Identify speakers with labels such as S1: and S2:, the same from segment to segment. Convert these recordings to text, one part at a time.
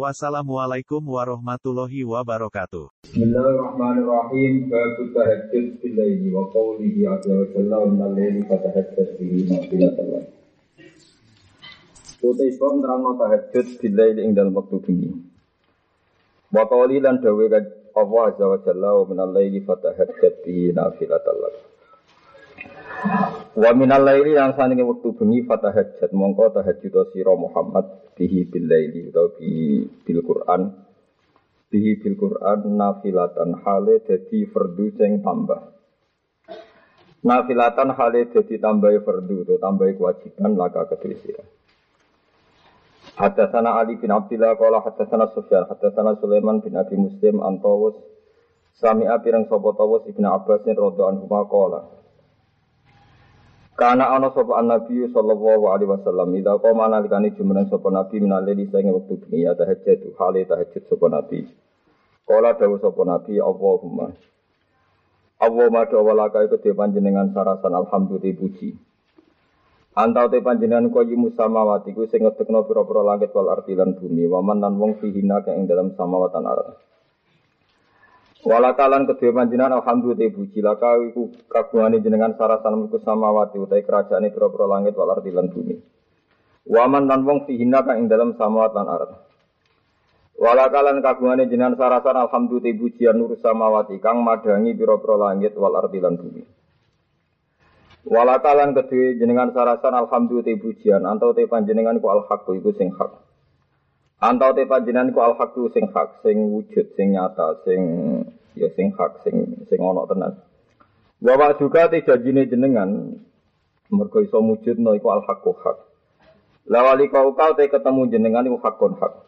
S1: Wassalamualaikum warahmatullahi wabarakatuh.
S2: Bismillahirrahmanirrahim. Bab tahajjud bil laili wa qawlihi azza wa jalla wa min al-laili fatahajjad bihi nafilatan lak. Utai bab nerangno tahajjud bil laili ing dalem wektu bengi. Wa qawli lan dawe Allah azza wa jalla wa min al-laili fatahajjad bihi lak. Wa minal laili yang saninge wektu bengi fatahajjat mongko tahajjud sira Muhammad bihi bil laili utawa bi bil Quran bihi bil Quran nafilatan hale dadi fardu sing tambah. Nafilatan hale dadi tambahi fardu utawa tambahi kewajiban laka kedue sira. Hadatsana Ali bin Abdullah qala hadatsana Sufyan hadatsana Sulaiman bin Abi Muslim antawus Sami'a pirang sapa tawus Ibnu Abbas radhiyallahu anhu qala Karena ana sapa Nabi sallallahu alaihi wasallam ida qoma nalikane jumeneng sapa Nabi minalili sing wektu bengi ya tahajjud hale tahajud sapa Nabi. Kala dawuh sapa Nabi Allahumma Allahumma dawalaka iku te panjenengan sarasan alhamdulillah puji. Antau te panjenengan kaya musamawati ku sing ngedekno pira-pira langit wal ardi lan bumi waman lan wong fihina kang ing dalam samawatan arat. Walakalan kedua panjenengan alhamdulillah puji laka iku kagungane jenengan sarasan mulku samawati utai kerajaane pira-pira langit wal ardi lan bumi. Waman lan wong fihina kang ing dalam samawat arat. Walakalan kagungane jenengan sarasan alhamdulillah pujian nur samawati kang madangi pira-pira langit wal ardi lan bumi. Walakalan kedua jenengan sarasan alhamdulillah pujian antau te panjenengan ku al haq sing hak. Antau te panjenengan ku al haqu sing hak, sing wujud, sing nyata, sing ya sing hak, sing sing ana tenan. Wa juga te janjine jenengan mergo iso wujudno iku al haqu hak. Lawali kau kau te ketemu jenengan iku hakun hak.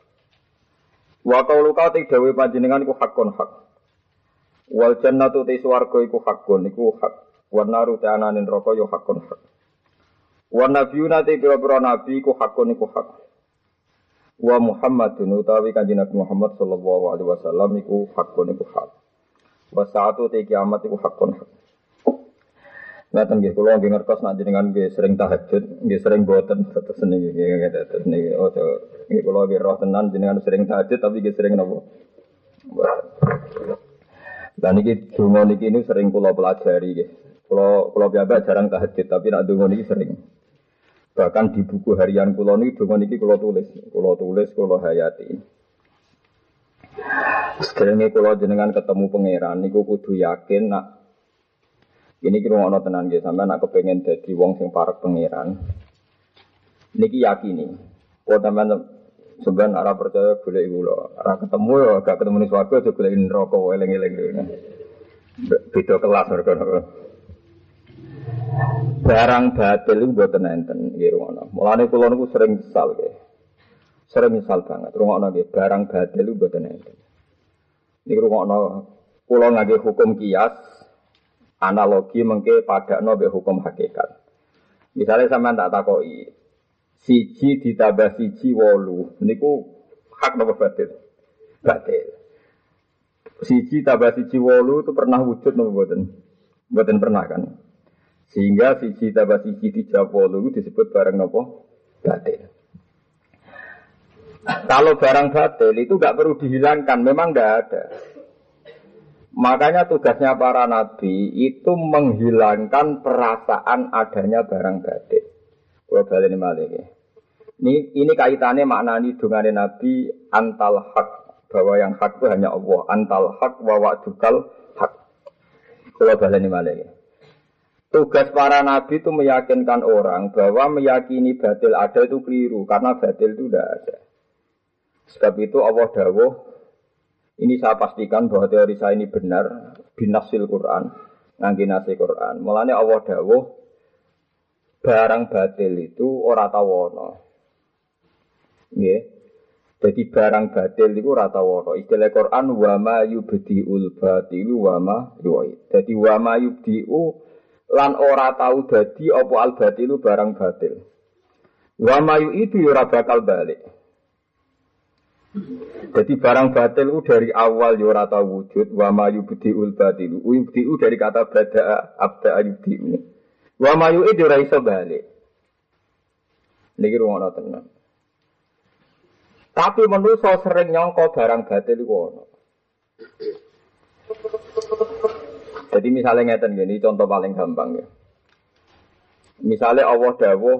S2: Wa kaulu kau te dawe panjenengan iku hakun hak. Wal jannatu te swarga iku hakun iku hak. Wa naru te ananin neraka yo hakun hak. Wa nabiyuna te pira-pira nabi iku hakun iku hak wa Muhammadun utawi kanjeng Nabi Muhammad sallallahu alaihi wasallam iku hakun iku hak. Wa saatu te kiamat iku hakun hak. Ngaten nggih kula nggih ngertos nek jenengan nggih sering tahajud, nggih sering boten terus niki nggih terus niki ojo nggih kula nggih roh tenan jenengan sering tahajud tapi nggih sering napa. Dan niki donga niki ini sering kula pelajari nggih. Kula kula piyambak jarang tahajud tapi nek donga niki sering. Bahkan di buku harian kula niki donga niki kula tulis, kula tulis kula hayati. Sekarang kula jenengan ketemu pangeran niku kudu yakin nak ini kira ono tenan nggih sampean nak kepengin dadi wong sing parek pangeran. Niki yakini. Kok sampean sampean ora percaya golek kula, ora ketemu ya gak ketemu ning swarga aja golek neraka eling-eling. Beda kelas mereka. Barang batil itu mboten enten nggih ngono. Mulane kula niku sering misal nggih. Sering misal banget rungokno nggih barang batil itu mboten enten. Niku rungokno kula ngangge hukum kias analogi mengke padakno mbek hukum hakikat. Misalnya sampean tak takoki siji ditambah siji wolu niku hak napa batil? Batil. Siji tambah siji wolu itu pernah wujud napa mboten? Mboten pernah kan? Sehingga siji tambah siji dijawab wolu disebut barang nopo batil. Kalau barang batil itu nggak perlu dihilangkan, memang nggak ada. Makanya tugasnya para nabi itu menghilangkan perasaan adanya barang batil. Kalau balik ini Ini, ini kaitannya maknani dengan nabi antal hak bahwa yang hak itu hanya Allah. Antal hak wa wa'dukal hak. Kalau balik ini Tugas para nabi itu meyakinkan orang bahwa meyakini batil ada itu keliru karena batil itu tidak ada. Sebab itu Allah dawuh ini saya pastikan bahwa teori saya ini benar binasil Quran ngangge nasi Quran. Mulanya Allah dawuh barang batil itu ora tawono. Nggih. Jadi barang batil itu ora tawono. Istilah Quran wa ma yubdiul batilu wa ma. Jadi wa ma yubdiu lan ora tahu dadi apa al batilu barang batil. Wa mayu itu ora bakal balik. Jadi barang batil itu dari awal ya ora tahu wujud wa mayu bdiul batilu. Ubdiu dari kata bada abda yubdiu. Wa mayu itu ora iso balik. Niki rumono tenan. Tapi manusia sering nyongko barang batil ono. Jadi misalnya ngeten gini, contoh paling gampang ya. Misalnya Allah dawuh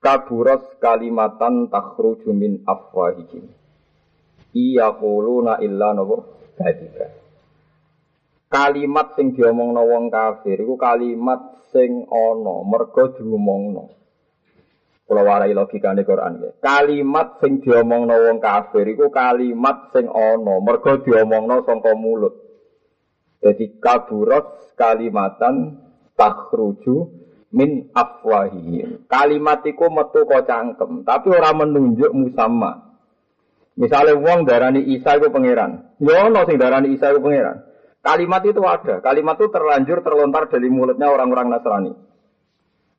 S2: kaburos kalimatan takhruju min afwahihim. Iya kuluna illa nopo kadika. Kalimat sing diomongno wong kafir iku kalimat sing ana mergo diomongno. Kula warai logikane Quran ya. Kalimat sing diomongno wong kafir iku kalimat sing ana mergo diomongno saka mulut. Jadi kaburos kalimatan takhruju min afwahihim. Kalimat iku metu kok cangkem, tapi ora menunjuk musamma. Misalnya wong darani Isa itu pangeran. Ya ono sing darani Isa itu pangeran. Kalimat itu ada. Kalimat itu terlanjur terlontar dari mulutnya orang-orang Nasrani.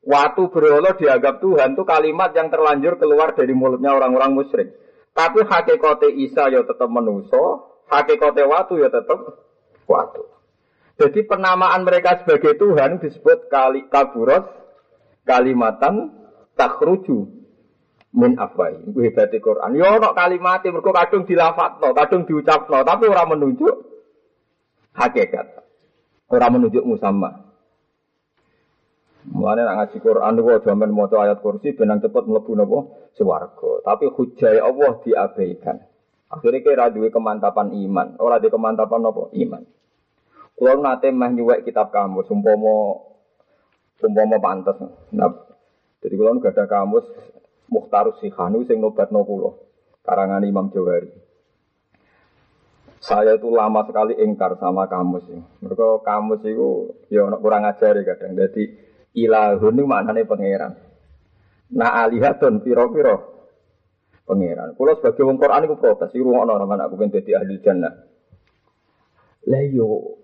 S2: Waktu berhala dianggap Tuhan itu kalimat yang terlanjur keluar dari mulutnya orang-orang musyrik. Tapi hakikate Isa ya tetap menuso, hakikate watu ya tetap watu. Jadi penamaan mereka sebagai Tuhan disebut kali kaburos kalimatan takruju min afwai. Kuwi berarti Quran. Yo ono kalimat mergo kadung dilafatno, kadung diucapno, tapi ora menunjuk hakikat. Ora menunjuk musamma. Mulane nak ngaji Quran niku aja men ayat kursi benang cepet mlebu napa swarga. Tapi hujai Allah diabaikan. Akhirnya kira duwe kemantapan iman, ora di kemantapan apa? Iman. Kulo nate meh nyuwek kitab kamus umpama umpama pantes. Nah, jadi kulo gak ada kamus Mukhtarus Sihanu sing nobatno kula. Karangan Imam Jawari. Saya itu lama sekali ingkar sama kamus ini. Mereka kamus itu ya kurang ajar ya kadang. Jadi ilahun itu maknanya pangeran. Nah alihatun piro-piro pangeran. Kalau sebagai Quran itu protes. Iku ngono nama aku pengen jadi ahli jannah. Lah yo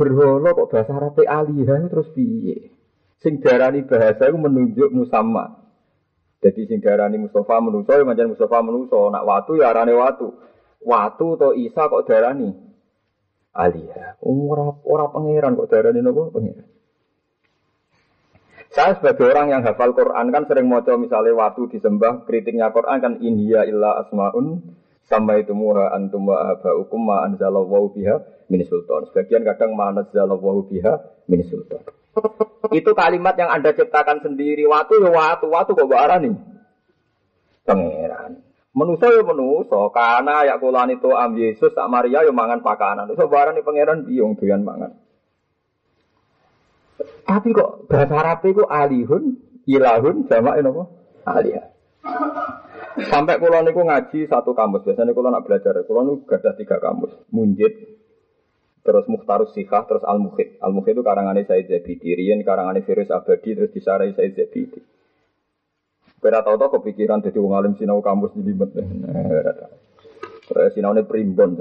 S2: berhala kok bahasa Arab alihah terus piye? Sing darani bahasa itu menunjuk musamma. Jadi sing darani Mustafa menuso ya manjan Mustafa menuso, nak watu ya arane watu. Watu to Isa kok darani Alia. Ora ora pangeran kok darani nopo pangeran. Saya sebagai orang yang hafal Quran kan sering mau misalnya waktu disembah kritiknya Quran kan inhiya illa asmaun sampai itu muha antum wa abaukum ma anzalallahu biha min sultan. Sebagian kadang ma anzalallahu biha min sultan. Itu kalimat yang Anda ciptakan sendiri. Waktu ya waktu, waktu kok nih. Pangeran. Menuso ya menuso, karena ya kulan itu am Yesus tak Maria ya mangan pakanan. Itu nih pangeran biung doyan mangan. Tapi kok bahasa Arab itu alihun, ilahun, sama ini apa? Aliyah. Sampai kulon itu ngaji satu kamus. Biasanya kulon nak belajar, kulon itu gada tiga kamus. Munjid, terus Mukhtarus Sikah, terus Al-Mukhid. Al-Mukhid itu karangannya Said Zabidi, Rian karangannya Virus Abadi, terus disarai Said Zabidi. Kira tau tau kepikiran jadi wong alim sinau kampus di limet. Sinau ini primbon.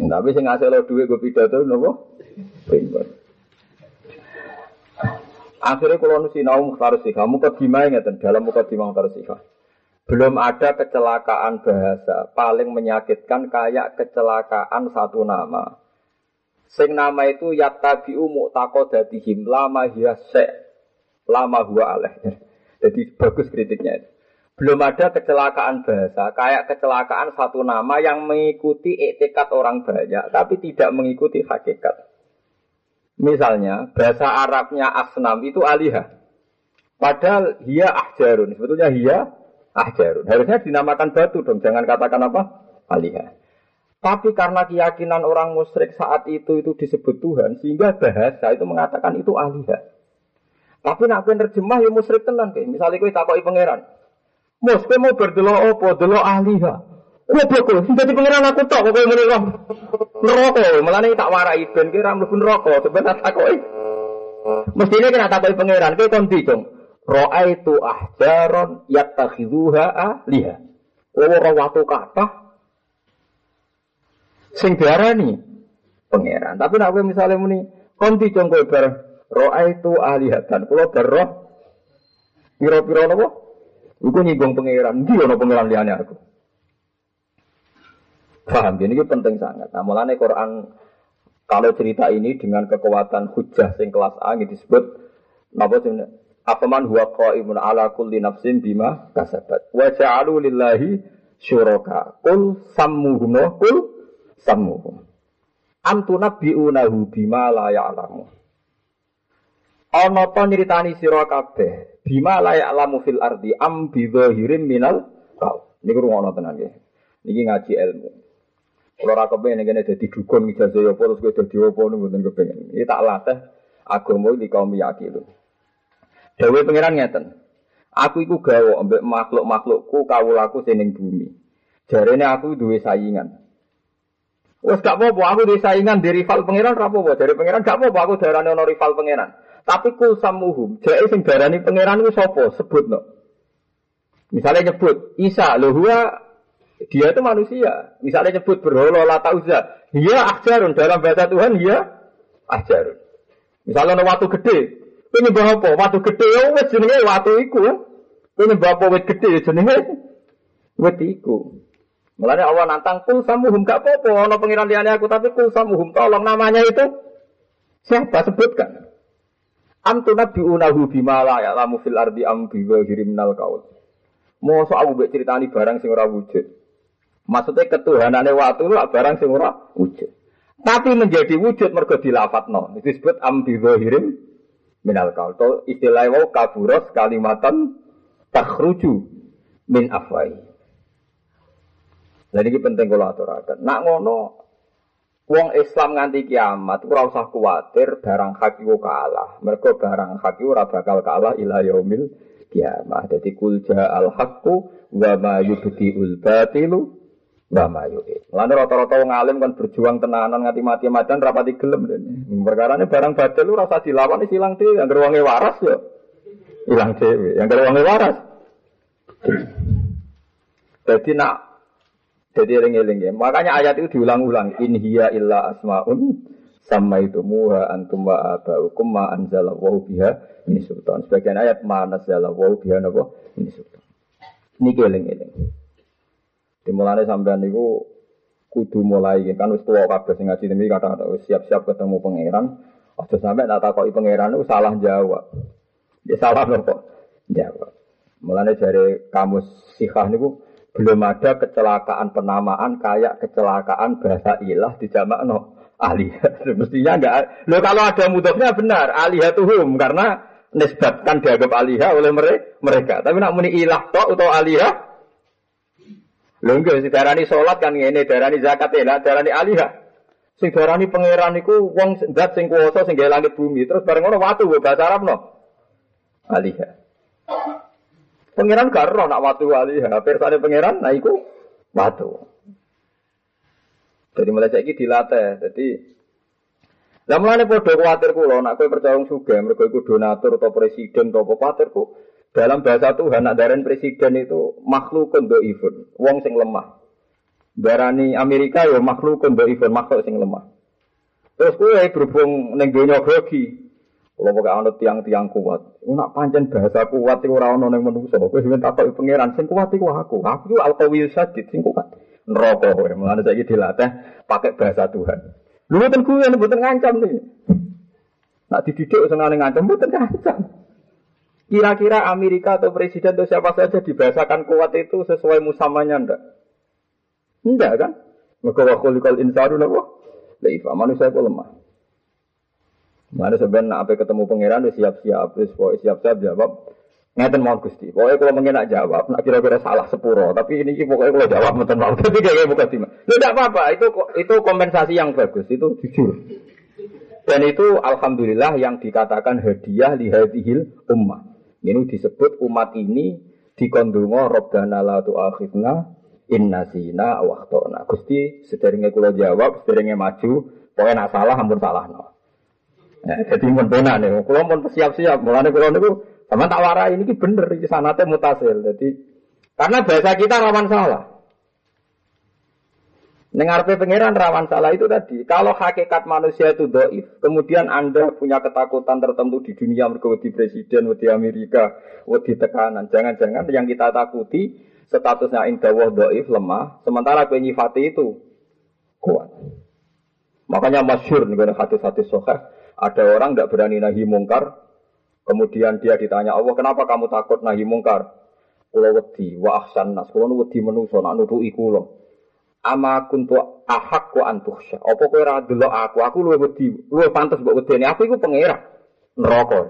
S2: Tapi sing ngasih lo duit gue pidato nopo primbon. Akhirnya kalau sinau Mukhtarus Sikah, muka dimai ngeten dalam muka dimai Mukhtarus Sikah. Belum ada kecelakaan bahasa paling menyakitkan kayak kecelakaan satu nama. Sing nama itu yatabiu mu'taqadatihim lama hiya lama huwa aleh. Jadi bagus kritiknya itu. Belum ada kecelakaan bahasa kayak kecelakaan satu nama yang mengikuti etikat orang banyak tapi tidak mengikuti hakikat. Misalnya bahasa Arabnya asnam itu alihah. Padahal hia ahjarun. Sebetulnya hia ahjarun. Harusnya dinamakan batu dong, jangan katakan apa? Alihah. Tapi karena keyakinan orang musyrik saat itu itu disebut Tuhan, sehingga bahasa itu mengatakan itu alihah. Tapi nak kowe terjemah ya musyrik tenan. Misalnya kowe takoki pangeran. Mus, kowe mau berdelok apa? Delok alihah. Goblok kowe, dadi pangeran aku tok kok kowe ngene kok. Neraka, melane tak warai ben kira mlebu neraka, sebentar takoki. Mestine kena takoki pangeran, kowe kon dicung. Ra'aitu ahjaron yattakhidhuha ahliha. Ora watu kathah sing diarani pangeran. Tapi nek kowe misale muni konti jong kowe bar roa itu alihatan. Kula bar roh pira-pira? Iku nyinggung pangeran. Ndi ana pangeran liyane aku. Paham, ini penting sangat. Nah, mulane Quran kalau cerita ini dengan kekuatan hujah sing kelas A ini disebut napa sebenarnya Afaman huwa qaimun ala kulli nafsin bima kasabat. Wa ja'alu lillahi syuraka. Kul sammuhum kul sammuhum. Am tunabbi'unahu bima la ya'lamu. Ana ta nyritani sira kabeh bima la ya'lamu fil ardi am bi dhahirin minal qaul. Niku rungono tenan nggih. Niki ngaji ilmu. Kalau ora kepengen ngene dadi dukun ijazah apa terus kowe dadi apa niku mboten kepengen. Iki tak latih agama iki kaum yakin. Dewe pangeran ngeten. Aku iku gawe ambek makhluk-makhlukku kawulaku sing bumi. Jarene aku duwe saingan. Wes gak apa-apa aku duwe saingan di rival pangeran ora apa-apa. Jare pangeran gak apa-apa aku darane ono rival pangeran. Tapi kul samuhum, jake sing darani pangeran iku sapa? Sebutno. Misalnya nyebut Isa, lho dia itu manusia. Misalnya nyebut berhala lata uzza, dia ajarun dalam bahasa Tuhan dia ajarun. Misalnya ada waktu gede, ini nyembah apa? Watu gede ya wis jenenge watu iku. Kowe nyembah apa gede jenenge wit iku. Mulane Allah nantang kul samuhum gak apa-apa ana pengiran liyane aku tapi kul samuhum tolong namanya itu siapa sebutkan. Am tunabbi'unahu bima la ya'lamu fil ardi am bi ghairi minal qaul. Mosok aku mbek critani barang sing ora wujud. Maksudnya ketuhanane waktu itu barang sing ora wujud. Tapi menjadi wujud mergo dilafatno. Itu disebut am bi ghairi minal kaul. To istilah wau kaburos kalimatan takhruju min afwai. Jadi ini penting kalau aturakan. Nak ngono, wong Islam nganti kiamat, ora usah kuatir barang hak iku kalah. Mergo barang hak iku ora bakal kalah ila yaumil kiamat. Jadi kulja al haqqu wa ma yubdiul batilu Mbah Mayu. Lalu rata-rata wong alim kan berjuang tenanan ngati mati macan rapati gelem den. Perkara ini barang badal lu rasa dilawan is hilang dhewe, yang wonge waras yo. Hilang dhewe, yang wonge waras. Jadi nak jadi eling-eling ya. Makanya ayat itu diulang-ulang. In hiya illa asmaun sama itu muha antum wa abaukum ma anzala wa biha ini sultan. Sebagian ayat ma wa biha napa ini sultan. Ini eling-eling. Dimulane sampean niku kudu mulai kan wis tuwa kabeh sing ngaji demi kata wis siap-siap ketemu pangeran. Aja sampe tak takoki pangeran itu salah jawab. Ya salah kok jawab. Mulane dari kamus sikah niku belum ada kecelakaan penamaan kayak kecelakaan bahasa ilah di jamak no ahli. Mestinya enggak. Lo kalau ada mudofnya benar alihatuhum karena nisbatkan dianggap alihah oleh mereka. Tapi nak muni ilah tok atau alihah Lho enggak sing darani salat kan ngene, darani zakat ya, darani alihah. Sing darani pangeran iku wong zat sing kuwasa sing gawe langit bumi. Terus bareng ngono watu mbok bahasa Arabno. Alihah. Pangeran gak ero nak watu alihah. Persane pangeran nah iku watu. Jadi mulai saiki dilatih. Jadi lah mulane padha kuwatir kula nak kowe percaya wong sugih mergo iku donatur atau presiden atau apa kuwatirku dalam bahasa Tuhan, nak darah presiden itu makhluk untuk event, wong sing lemah. Darani Amerika ya makhluk untuk event, makhluk sing lemah. Terus kue berhubung neng dunia grogi. Kalau pakai anut tiang-tiang kuat, nak pancen bahasa kuat itu orang neng manusia. Kue sebenarnya takut pangeran, sing kuat itu aku. Aku itu alkawil sadid, sing kuat. Neraka kue, mulanya saya dilatih pakai bahasa Tuhan. Lu gue, buatan ngancam nih. Nak dididik senang ngancam, buatan ngancam. Kira-kira Amerika atau presiden atau siapa saja dibahasakan kuat itu sesuai musamanya ndak? Enggak kan? Maka wakul kal insanu napa? Laifa manusia itu lemah. Mana sebenarnya apa ketemu pangeran siap-siap, terus siap-siap jawab. Ngeten mau gusti. Pokoknya kalau mungkin nak jawab, nak kira-kira salah sepuro. Tapi ini pokoknya kalau jawab mungkin mau. Tapi kayak bukan sih. Tidak apa-apa. Itu itu kompensasi yang bagus. Itu jujur. Dan itu alhamdulillah yang dikatakan hadiah lihadihil ummah. Ini disebut umat ini dikondungo Rabbana la tu'akhidna inna zina waktona. Gusti sederenge kula jawab, sederenge maju, pokoknya nak salah ampun salah no. Ya, jadi mun penak nih, kula pun siap-siap. Mulane kula niku sama tak warai ini bener iki sanate mutasil. Jadi karena bahasa kita rawan salah. Dengar pangeran rawan salah itu tadi. Kalau hakikat manusia itu doif, kemudian anda punya ketakutan tertentu di dunia mergawati presiden, di Amerika, di tekanan. Jangan-jangan yang kita takuti statusnya indah doif lemah, sementara penyifati itu kuat. Makanya masyur nih hadis-hadis sohar. Ada orang tidak berani nahi mungkar, kemudian dia ditanya Allah, kenapa kamu takut nahi mungkar? Kulo wedi wa ahsan nas, kulo wedi menuso nak nuduki kulo ama kuntu ahak ku antuhsya. Apa kowe ora delok aku? Aku luwih wedi, luwih pantes mbok wedeni. Aku iku pangeran neraka.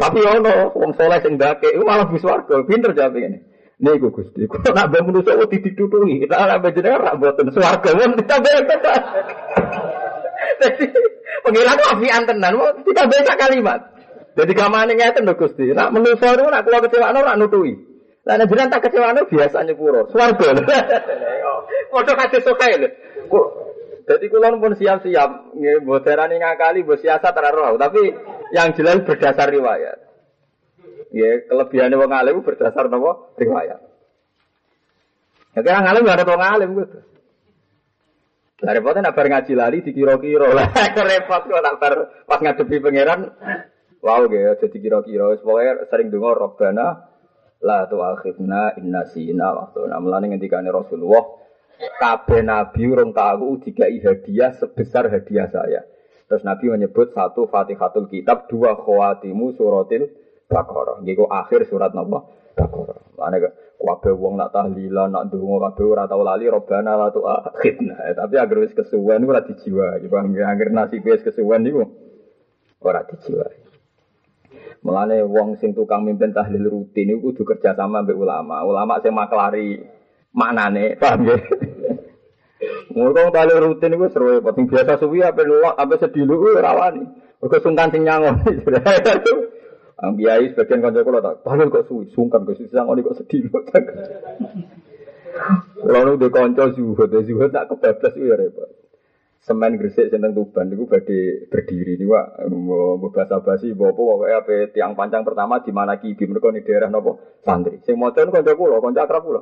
S2: Tapi ono wong saleh sing ndake iku malah bis warga. Pinter jawab ini. Niku Gusti, kok nak ben manusa wedi ditutuhi. Kita ora jenengan ra mboten swarga mon ditambahi. Jadi pengiran afian tenan, kita baca kalimat. Jadi kamane ngeten lho Gusti. Nak manusa niku nak kula kecewa ora nutuhi. Lah nek jenengan tak kecewane biasanya pura. Swarga. Padha kadhe sokae lho. Jadi kulon pun siap-siap, nggih boderani ngakali, bos siasat ora tapi yang jelas berdasar riwayat. Ya, kelebihannya wong alim berdasar nopo riwayat. Ya kira ngalim gak ada wong alim gitu. Lah repotnya nak ngaji lari dikira-kira lah repot kok nak pas ngadepi pangeran. Wow gitu, jadi kira-kira. Pokoknya sering dengar Robbana La tu akhirna inna sina waktu namlane ngendikane Rasulullah kabeh nabi urung tahu jika hadiah sebesar hadiah saya. Terus Nabi menyebut satu Fatihatul Kitab, dua khawatimu suratil Baqarah. Nggih akhir surat napa? Baqarah. Mane kabeh wong nak tahlilan, nak ndonga kabeh ora tau lali robana la tu. Eh, tapi agar wis kesuwen ora dijiwa. Agar nasib wis kesuwen niku ora dijiwa. Mulane wong sing tukang mimpin tahlil rutin itu kudu kerja sama mbek ulama. Ulama sing maklari maknane, paham ya? Mergo tahlil rutin iku seru penting biasa suwi ape nolak ape sedilu ora wani. Mergo sungkan sing nyangon. Ang biayi sebagian kanca kula tak, tahlil kok suwi, sungkan kok sing nyangon kok sedilu. Kalau nu de kanca zuhud, zuhud tak kebablas ya repot semen gresik sing Tuban niku badhe berdiri niku mbok bahasa basi mbok apa pokoke ape tiang panjang pertama di mana kibi mereka di daerah napa santri. Sing maca niku kanca kula, kanca akrab kula.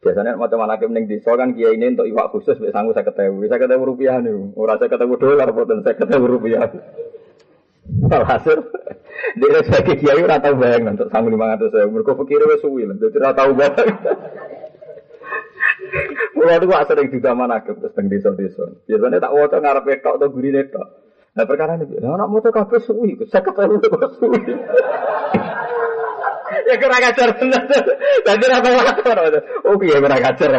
S2: Biasanya maca manakib ning desa kan kiai ini untuk iwak khusus wis sanggup 50.000. 50.000 rupiah niku. Ora 50.000 dolar boten 50.000 rupiah. Alhasil dia sebagai kiai ora tau bayang untuk sanggup 500.000. Mergo pikir wis suwi. Dadi ora tau bayang. Mulai itu gak sering juga mana ke terus desa-desa. Biasanya tak waca ngarep tok atau guri tok. Nah perkara ini, nah, anak motor kafe suwi, saya ketemu kok suwi. ya kira ngajar bener. Apa ngajar? Oh iya kira ngajar.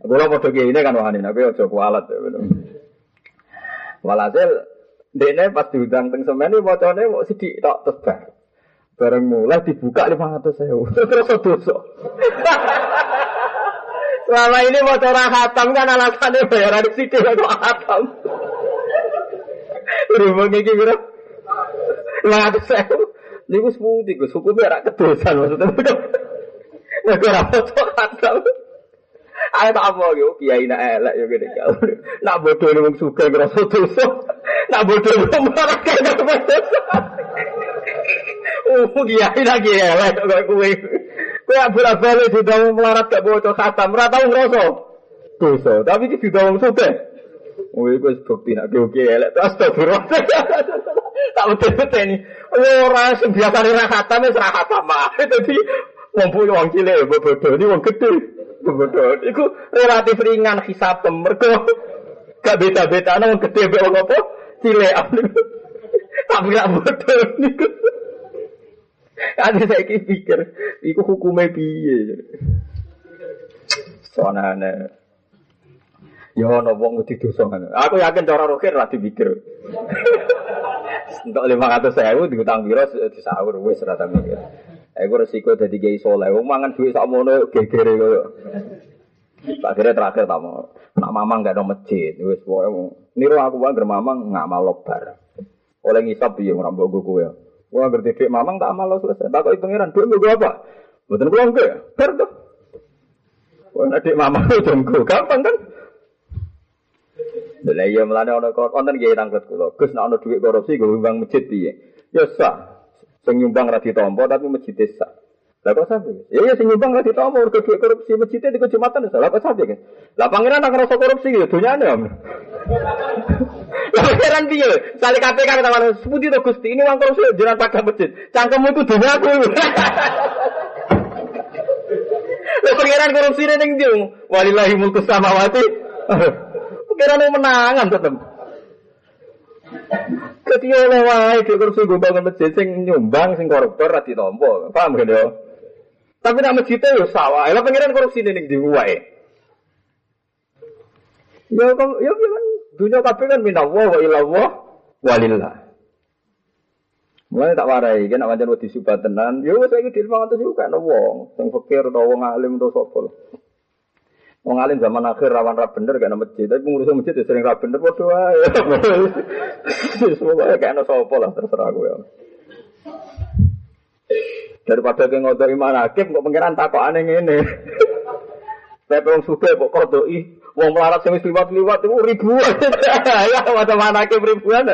S2: Kalau mau ini kan wahani, tapi ya bener. Walhasil, dene pas diundang teng semen ini bocone mau sidik tok terus Bareng mulai dibuka lima ratus sewu. Terus dosa. Selama ini mau cara hatam kan alasannya bayaran sidik kok hatam. Rumah ini kira Lah sewu. Niku seputi Gus, hukumnya ora kedosan maksudnya. Nek ora foto hatam. Ayo tak apa yo kiai nak elek yo gede kau. Nak bodoh ni suka ngerasa dosa. Nak bodoh wong malah kaya dosa. Oh kiai nak kiai elek kowe. Kowe bolak balik di dalam melarat gak bawa khatam, ora tau ngrasa dosa. Tapi didawang suke. Oh iku wis bukti nak oke elek astagfirullah. Tak betul-betul ini. Ora sing biasa ora khatam wis ora khatam mah. Dadi wong wong cilik bodoh ini wong gede. Bodoh. Iku relatif ringan hisab mergo gak beda-beda wong gede mek wong apa cilik. Tapi gak bodoh niku. Ada saya pikir, itu hukumnya piye. Soalnya Ya ono wong wedi dosa Aku yakin cara rokir ra dipikir. Untuk 500.000 diutang piro disaur wis ra ta mikir. Aku resiko dadi kiai saleh. Wong mangan duit sak mono gegere koyo. Akhirnya terakhir tak mau. Nak mamang gak ada masjid. Wis pokoke niru aku wae mamang ngamal lobar. Oleh ngisap piye ora mbok kowe. Wah ngerti dek mamang tak amal selesai. Tak kok pangeran dek gue apa? Betul pulang ke? Ber tuh. Wah dek mamang itu jenggo gampang kan? Lah iya melane ana konten kiai tanglet kula. Gus nek ana dhuwit korupsi gue nyumbang masjid piye? Ya sah. Sing nyumbang ditampa tapi masjid sah. Lah kok sapi? Ya ya sing nyumbang ditompo mergo duit korupsi masjid di Jumatan lah kok sapi kan. Lah pangeran nak ngerasa korupsi ya dunyane om. Pangeran piye? Sale KPK kata seputi to Gusti ini uang korupsi jenengan pakai masjid. Cangkemmu iku dunyaku. Lah pangeran korupsi ning ndi? Walillahi mulku samawati. Pangeran menangan tetep. Jadi oleh wae di kursi gue bangun masjid sing nyumbang sing koruptor ra ditampa. Paham kan yo? Tapi nak masjidnya yo sawah. Lah pangeran korupsi ning ndi wae. Ya kok ya kan dunia kabeh kan minallah wa ilallah walillah. Mulai tak warai, kan wajan wedi subat tenan. Ya wis saiki dilmangan terus kan wong sing fakir utawa wong alim utawa sapa. Wong alim zaman akhir rawan ra bener gak masjid, tapi pengurus masjid ya sering ra bener padha wae. Semoga kayak ana sapa lah terserah gue. Ya. Daripada ke ngodok iman hakim kok pengiran takokane ngene. Tapi wong suka kok kodoi, wong melarat sing liwat-liwat itu ribuan. ya macam mana hakim ribuan.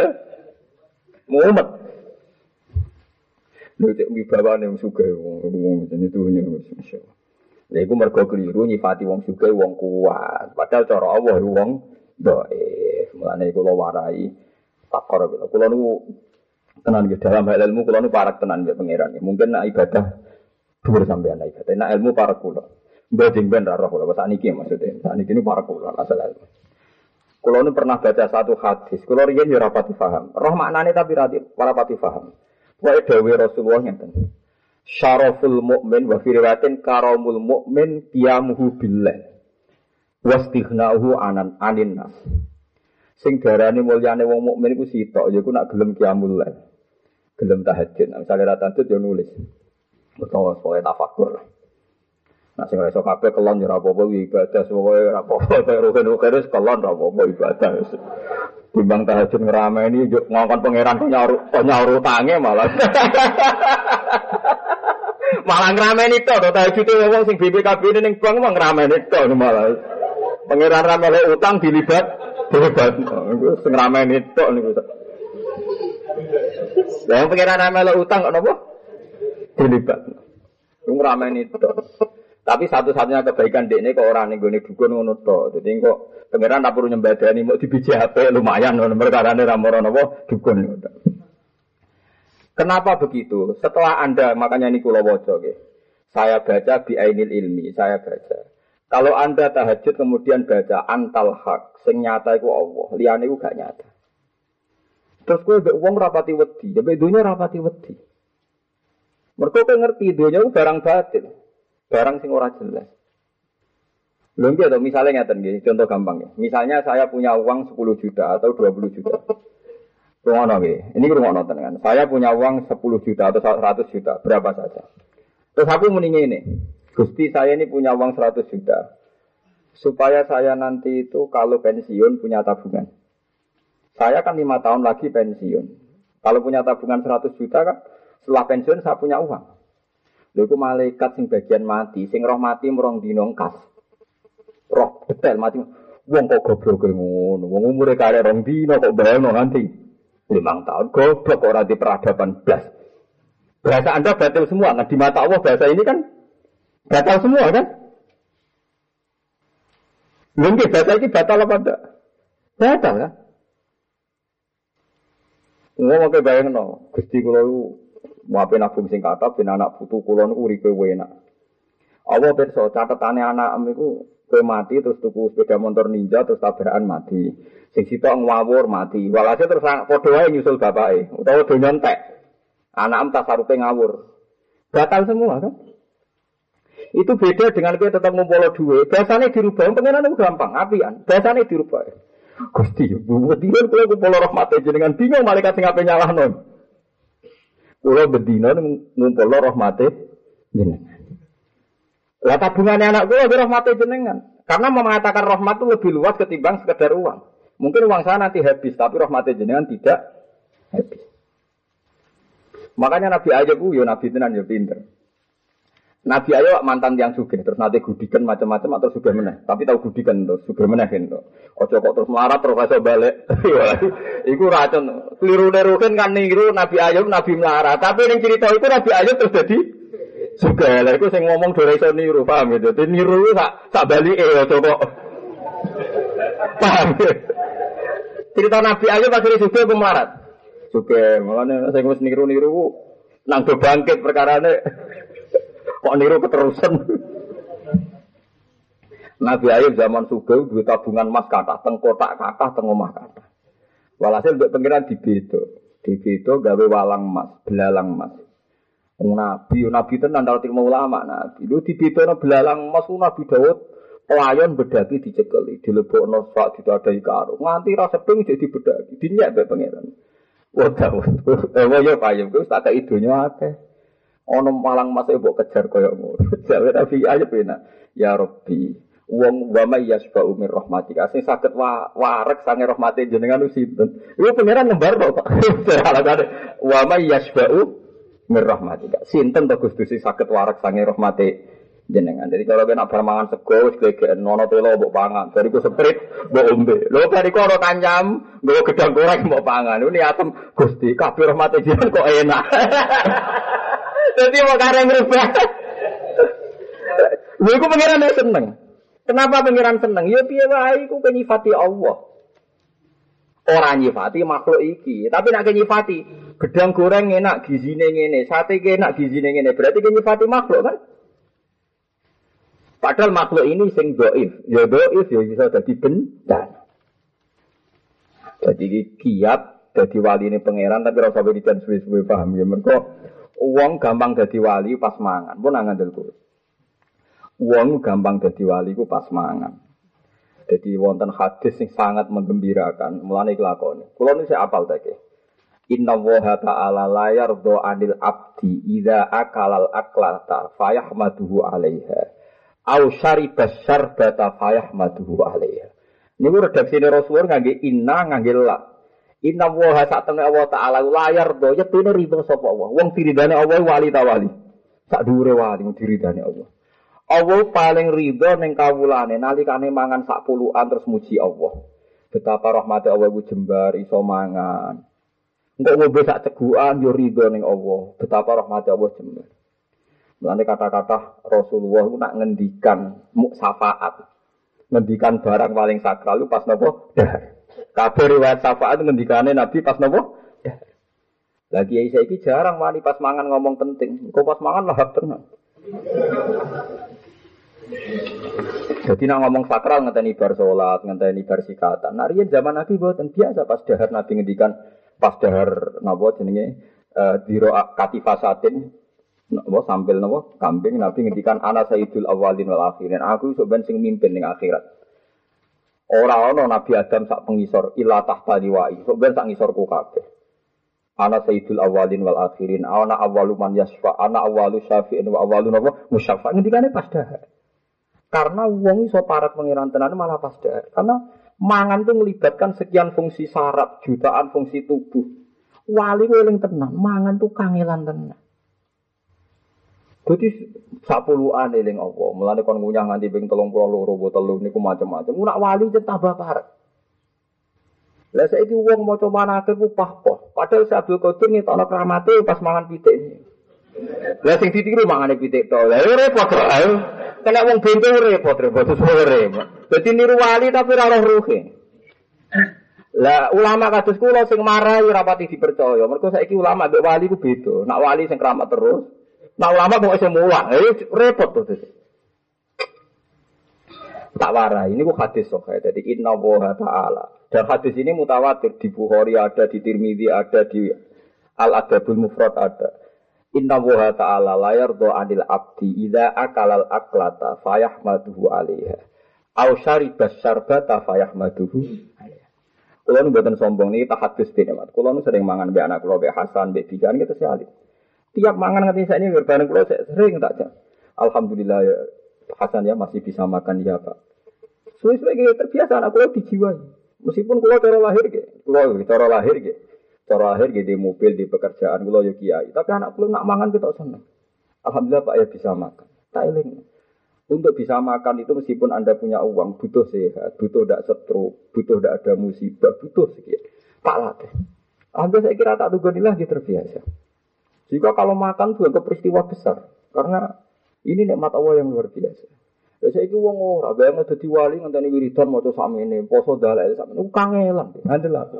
S2: Mumet. Lu cek wibawane wong suka wong wong itu nya masyaallah. Lha iku mergo keliru nyifati wong sugih wong kuat. Padahal cara Allah wong dhaif. Mulane kula warai takor kula. Kula niku tenan nggih dalam hal ilmu kula niku parak tenan mbek pangeran. Mungkin nak ibadah dhuwur sampean ibadah. Nak ilmu parak kula. Mbok ben roh kula sakniki maksudnya. Sakniki niku parak kula asal. Kulo nu pernah baca satu hadis. Kulo riyen yo rapati paham. Roh maknane tapi rapati paham. Wae dawuh Rasulullah ngeten syaraful mukmin wa fi riwayatin karamul mukmin qiyamuhu billah wastighna'uhu anan anin nas sing darane mulyane wong mukmin iku sitok ya iku nak gelem qiyamul lail gelem tahajud nah, misalnya ra tahajud ya nulis utawa pokoke tafakur Nah, sing iso kabeh kelon ya apa-apa ibadah, pokoke ora apa-apa, rugen-rugen wis kelon ora ibadah. Timbang tahajud ngrameni yo ngongkon pangeran nyaur nyaur utange malah. malah ngrameni to to tahajud wong sing BPKB ini ning bank mah ngrameni to malah. Pangeran ra melok utang dilibat hebat. Iku sing ngrameni to niku. Lah pangeran ra melok utang kok napa? Dilibat. Iku ngrameni to. Tapi satu-satunya kebaikan dek ini kok orang nih gue dukun ngono to. Jadi kok pangeran tak perlu nyembadani mau dibiji HP lumayan ngono perkara ini ramoran apa dukun. Kenapa begitu? Setelah Anda, makanya ini kulo wojo, saya baca di Ainil Ilmi, saya baca. Kalau Anda tahajud kemudian baca antal hak, sing nyata itu Allah, liane itu gak nyata. Terus gue be uang rapati wedi, ya dunia rapati wedi. Mereka ngerti dunia itu barang batin, barang sing ora jelas. Lho atau misalnya ngeten nggih, contoh gampang ya. Misalnya saya punya uang 10 juta atau 20 juta. Rungono Ini rungono tenan. Saya punya uang 10 juta atau 100 juta, berapa saja. Terus aku mending ini. Gusti saya ini punya uang 100 juta. Supaya saya nanti itu kalau pensiun punya tabungan. Saya kan lima tahun lagi pensiun. Kalau punya tabungan 100 juta kan setelah pensiun saya punya uang. Lha iku malaikat sing bagian mati, sing roh mati merong dinong kas. Roh detail mati. Wong kok goblok ngono. Wong umure kare rong dino kok bayangno nanti limang tahun. Goblok orang di peradaban belas. Bahasa Anda batal semua. Nah, di mata Allah bahasa ini kan batal semua kan? Mungkin bahasa ini batal apa enggak? Batal kan? Nggak mau bayang no. Gusti kalau apa nabung sing kata, bin anak putu kulon uripe enak. Allah perso catatannya anak am itu Kue mati terus tuku sepeda motor ninja terus tabrakan mati. Sing sitok ngawur mati. Walhasil terus padha wae nyusul bapake utawa do nyontek. Anak em tasarupe ngawur. Batal semua kan? Itu beda dengan kita tetap ngumpul duit. Biasanya dirubah, pengenan itu gampang, apian. Biasanya dirubah. Gusti, buat dia kalau ngumpul rahmat jenengan bingung malaikat sing ape non. Kulo bedino ngumpul rahmat jenengan. Lah tabungannya anak gue lebih rahmat jenengan. Karena mengatakan rahmat itu lebih luas ketimbang sekedar uang. Mungkin uang saya nanti habis, tapi rahmat jenengan tidak habis. Makanya Nabi Ayub yo Nabi tenan yo pinter. Nabi Ayub mantan yang suge, terus nanti gudikan macam-macam atau suge meneh. Tapi tahu gudikan terus suge meneh gitu. Ojo kok terus melarat terus iso balik. iku racun. Keliru nerukin kan nih Nabi Ayub Nabi melarat. Tapi yang cerita itu Nabi Ayub terus jadi Juga lah, itu saya ngomong dora iso niru, paham gitu. Jadi niru tak tak balik eh, coba. Paham ya? Cerita Nabi pas ini juga aku melarat. Juga, makanya saya ngomong niru-niru, nang do perkara ini. Kok niru keterusan. Nabi Ayub zaman suga duit tabungan emas kata, teng kotak kata, teng omah kata. Walhasil untuk pengiran di bedo, di bedo gawe walang emas, belalang emas. Nabi, Nabi itu nanti mau ulama Nabi. Lu di bedo belalang emas, Nabi Dawud pelayan bedaki dicekeli, dilebok nosak, ada karo. Nganti rasa peng jadi bedaki, dinyak be pengiran. Wah Dawud, eh ya payung, terus tak ada idenya apa? Ono malang emas ibu kejar koyok ngono. Jadi Nabi Ayub enak. Ya Rabbi, wong wa may yasba'u min rahmatika sing saged wa warek sange rahmate jenengan sinten? Iku pangeran nembar kok wa may yasba'u min rahmatika sinten to Gusti sing saged warek sange rahmate jenengan? Jadi kalau kena permangan sego wis gegeken nono telo mbok pangan. Bariku seprit mbok ombe. Lho bariku ora kancam mbok gedang goreng mbok pangan. Ini atem Gusti kabeh rahmate jenengan kok enak Jadi mau kareng rubah. Gue ku pengiran seneng. Kenapa pengiran seneng? Ya piye wae iku kenyifati Allah. Orang nyifati makhluk iki, tapi nak kenyifati gedang goreng enak gizine ngene, sate enak gizine ngene, berarti kenyifati makhluk kan? Padahal makhluk ini sing doif, ya doif ya bisa jadi bencana. Jadi kiat jadi wali ini pangeran tapi rasa berikan suwe-suwe paham ya mereka uang gampang jadi wali pas mangan pun angan delkur. Wong gampang dadi wali ku pas mangan. Jadi wonten hadis yang sangat menggembirakan, mulane. Kulo nu saya apal take. Inna woha ta'ala la yardo anil abdi idza akalal aklata fayahmaduhu alaiha. Au syaribas syarbata fayahmaduhu alaiha. Niku redaksine Rasulullah ngangge inna ngangge la. Inna woha sak temne Allah taala la yardo yetune ridho sapa Allah. Wong diridane Allah wali ta wali. Sak dhuwure wali diridane Allah. Allah paling ridho neng kawulane nalikane mangan sak puluhan terus muji Allah. Betapa rahmat Allah iku jembar iso mangan. Engkok ngombe sak cegukan yo ridho neng Allah. Betapa rahmat Allah jembar. Mulane kata-kata Rasulullah itu nak ngendikan syafaat. Ngendikan barang paling sakral itu pas nopo dahar. Kabeh riwayat syafaat ngendikane Nabi pas nopo. Lagi Aisyah iki jarang wani pas mangan ngomong penting. Kok pas mangan lahap tenang. Jadi nak ngomong sakral ngenteni bar sholat, ngenteni bar sikatan. Nah, riyen zaman Nabi buatan biasa pas dahar Nabi ngendikan pas dahar napa jenenge uh, diro katifasatin napa sambil napa kambing Nabi ngendikan ana sayyidul awalin wal akhirin. Aku iso ben sing mimpin ning akhirat. Ora ana Nabi Adam sak pengisor ila tahta liwai. Sok ben sak ngisorku kabeh. Ana sayyidul awalin wal akhirin. Ana awalu man yasfa, ana awalu syafi'in wa awalu napa musyafa. Ngendikane pas dahar. Karena wong iso parat pengiran tenan malah pas dahar. Karena mangan itu melibatkan sekian fungsi saraf, jutaan fungsi tubuh. Wali weling tenan, mangan tuh kangelan tenan. Jadi sapuluan eling apa? Mulane kon ngunyah nganti ping 32 botol telu niku macam-macam. Nak wali jen tambah parah. Lah saiki wong maca manake ku pah-pah. Padahal si Abdul Qadir ngetokno kramate pas mangan pitik. Lah sing ditiru mangane pitik to. Lah repot to. Kena wong bento repot repot sore. Dadi niru wali tapi ora roh. Lah ulama kados kula sing marah ora pati dipercaya. Mergo saiki ulama mbek wali ku beda. Nak wali sing keramat terus, nak ulama kok iso mulang. Eh repot to. Tak warai, ini ku hadis sok ya. Jadi inna woha ta'ala. Dan hadis ini mutawatir di Bukhari ada, di Tirmidzi ada, di Al Adabul Mufrad ada. Inna woha ta'ala layar do anil abdi ida akalal aklata fayahmaduhu alaiha. Au syaribas syarbata fayahmaduhu Kulo nu mboten sombong niki tahadus dene, Mat. Kulo nu sering mangan mbek anak kulo mbek Hasan, mbek Bijan gitu sekali. Tiap mangan ngerti saya ini bareng kulo sering tak Alhamdulillah ya Hasan ya masih bisa makan ya Pak. Suwe-suwe gitu terbiasa anak kulo dijiwai. Meskipun kulo cara lahir gitu, kulo cara lahir gitu. Cara lahir gitu di mobil, di pekerjaan kulo yo kiai. Tapi anak kulo nak mangan kita seneng. Alhamdulillah Pak ya bisa makan. Tak. Untuk bisa makan itu meskipun Anda punya uang, butuh sehat, butuh tidak stroke, butuh tidak ada musibah, butuh sekian. Pak latih. Anda saya kira tak tunggu lagi terbiasa. Jika kalau makan juga ke peristiwa besar. Karena ini nikmat Allah yang luar biasa. Ya saya itu wong ora, bayang dadi wali ngenteni wiridan maca sakmene, poso dalek sakmene, kangelan, ngandel aku.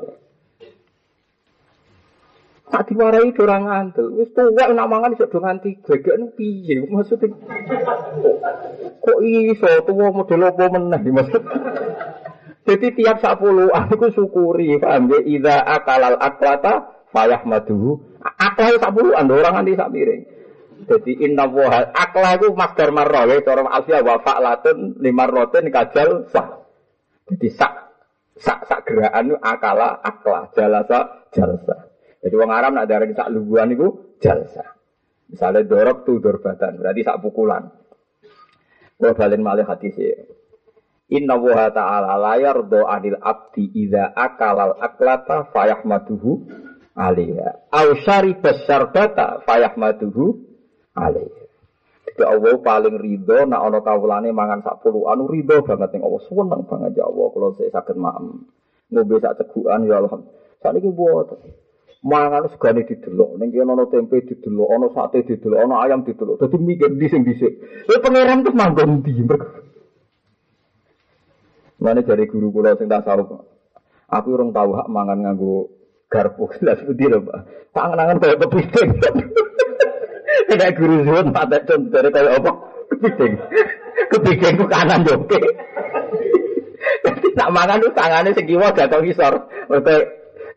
S2: Tak diwarai ora ngandel. Wis tuwek nak mangan iso do nganti glegek piye maksudnya. Kok iso tuwa model apa meneh maksud. Jadi tiap sapuluhan aku syukuri, paham ya? Idza akalal aklata fayahmaduhu. Aklah sapuluhan orang nganti sak piring. Jadi inna woha aklah itu masdar marra ya cara alfiah wa fa'latun limarratin kajal sah. Jadi sak sak sak gerakan itu akala aklah jalasa jalsa. Jadi wong Arab nak darani sak luguan itu jalsa. Misalnya dorok tuh dorbatan, berarti sak pukulan. Kalau balen malih hati sih. Inna wa ta'ala la yardo anil abdi idza akalal aklata fayahmaduhu alaiha. Au syaribas syarbata fayahmaduhu alaiha. Jadi Allah paling ridho nak ana kawulane mangan sak puluhan ridho banget ning Allah seneng banget ya Allah kalau saya sakit maem. Ngombe sak cegukan ya alhamdulillah. Saiki buat mangan segane didelok ning kene ana tempe didelok ana sate didelok ana ayam didelok dadi mikir di sing dhisik lha pangeran terus manggon ndi Mana dari guru kula sing tak sarup aku urung tahu hak mangan nganggo garpu lah seperti lho Pak tak ngenangan kaya kepiting Tidak guru zuhud mata contoh dari kaya apa kepiting kepiting ku kanan oke nak mangan tuh tangannya segiwa jatuh isor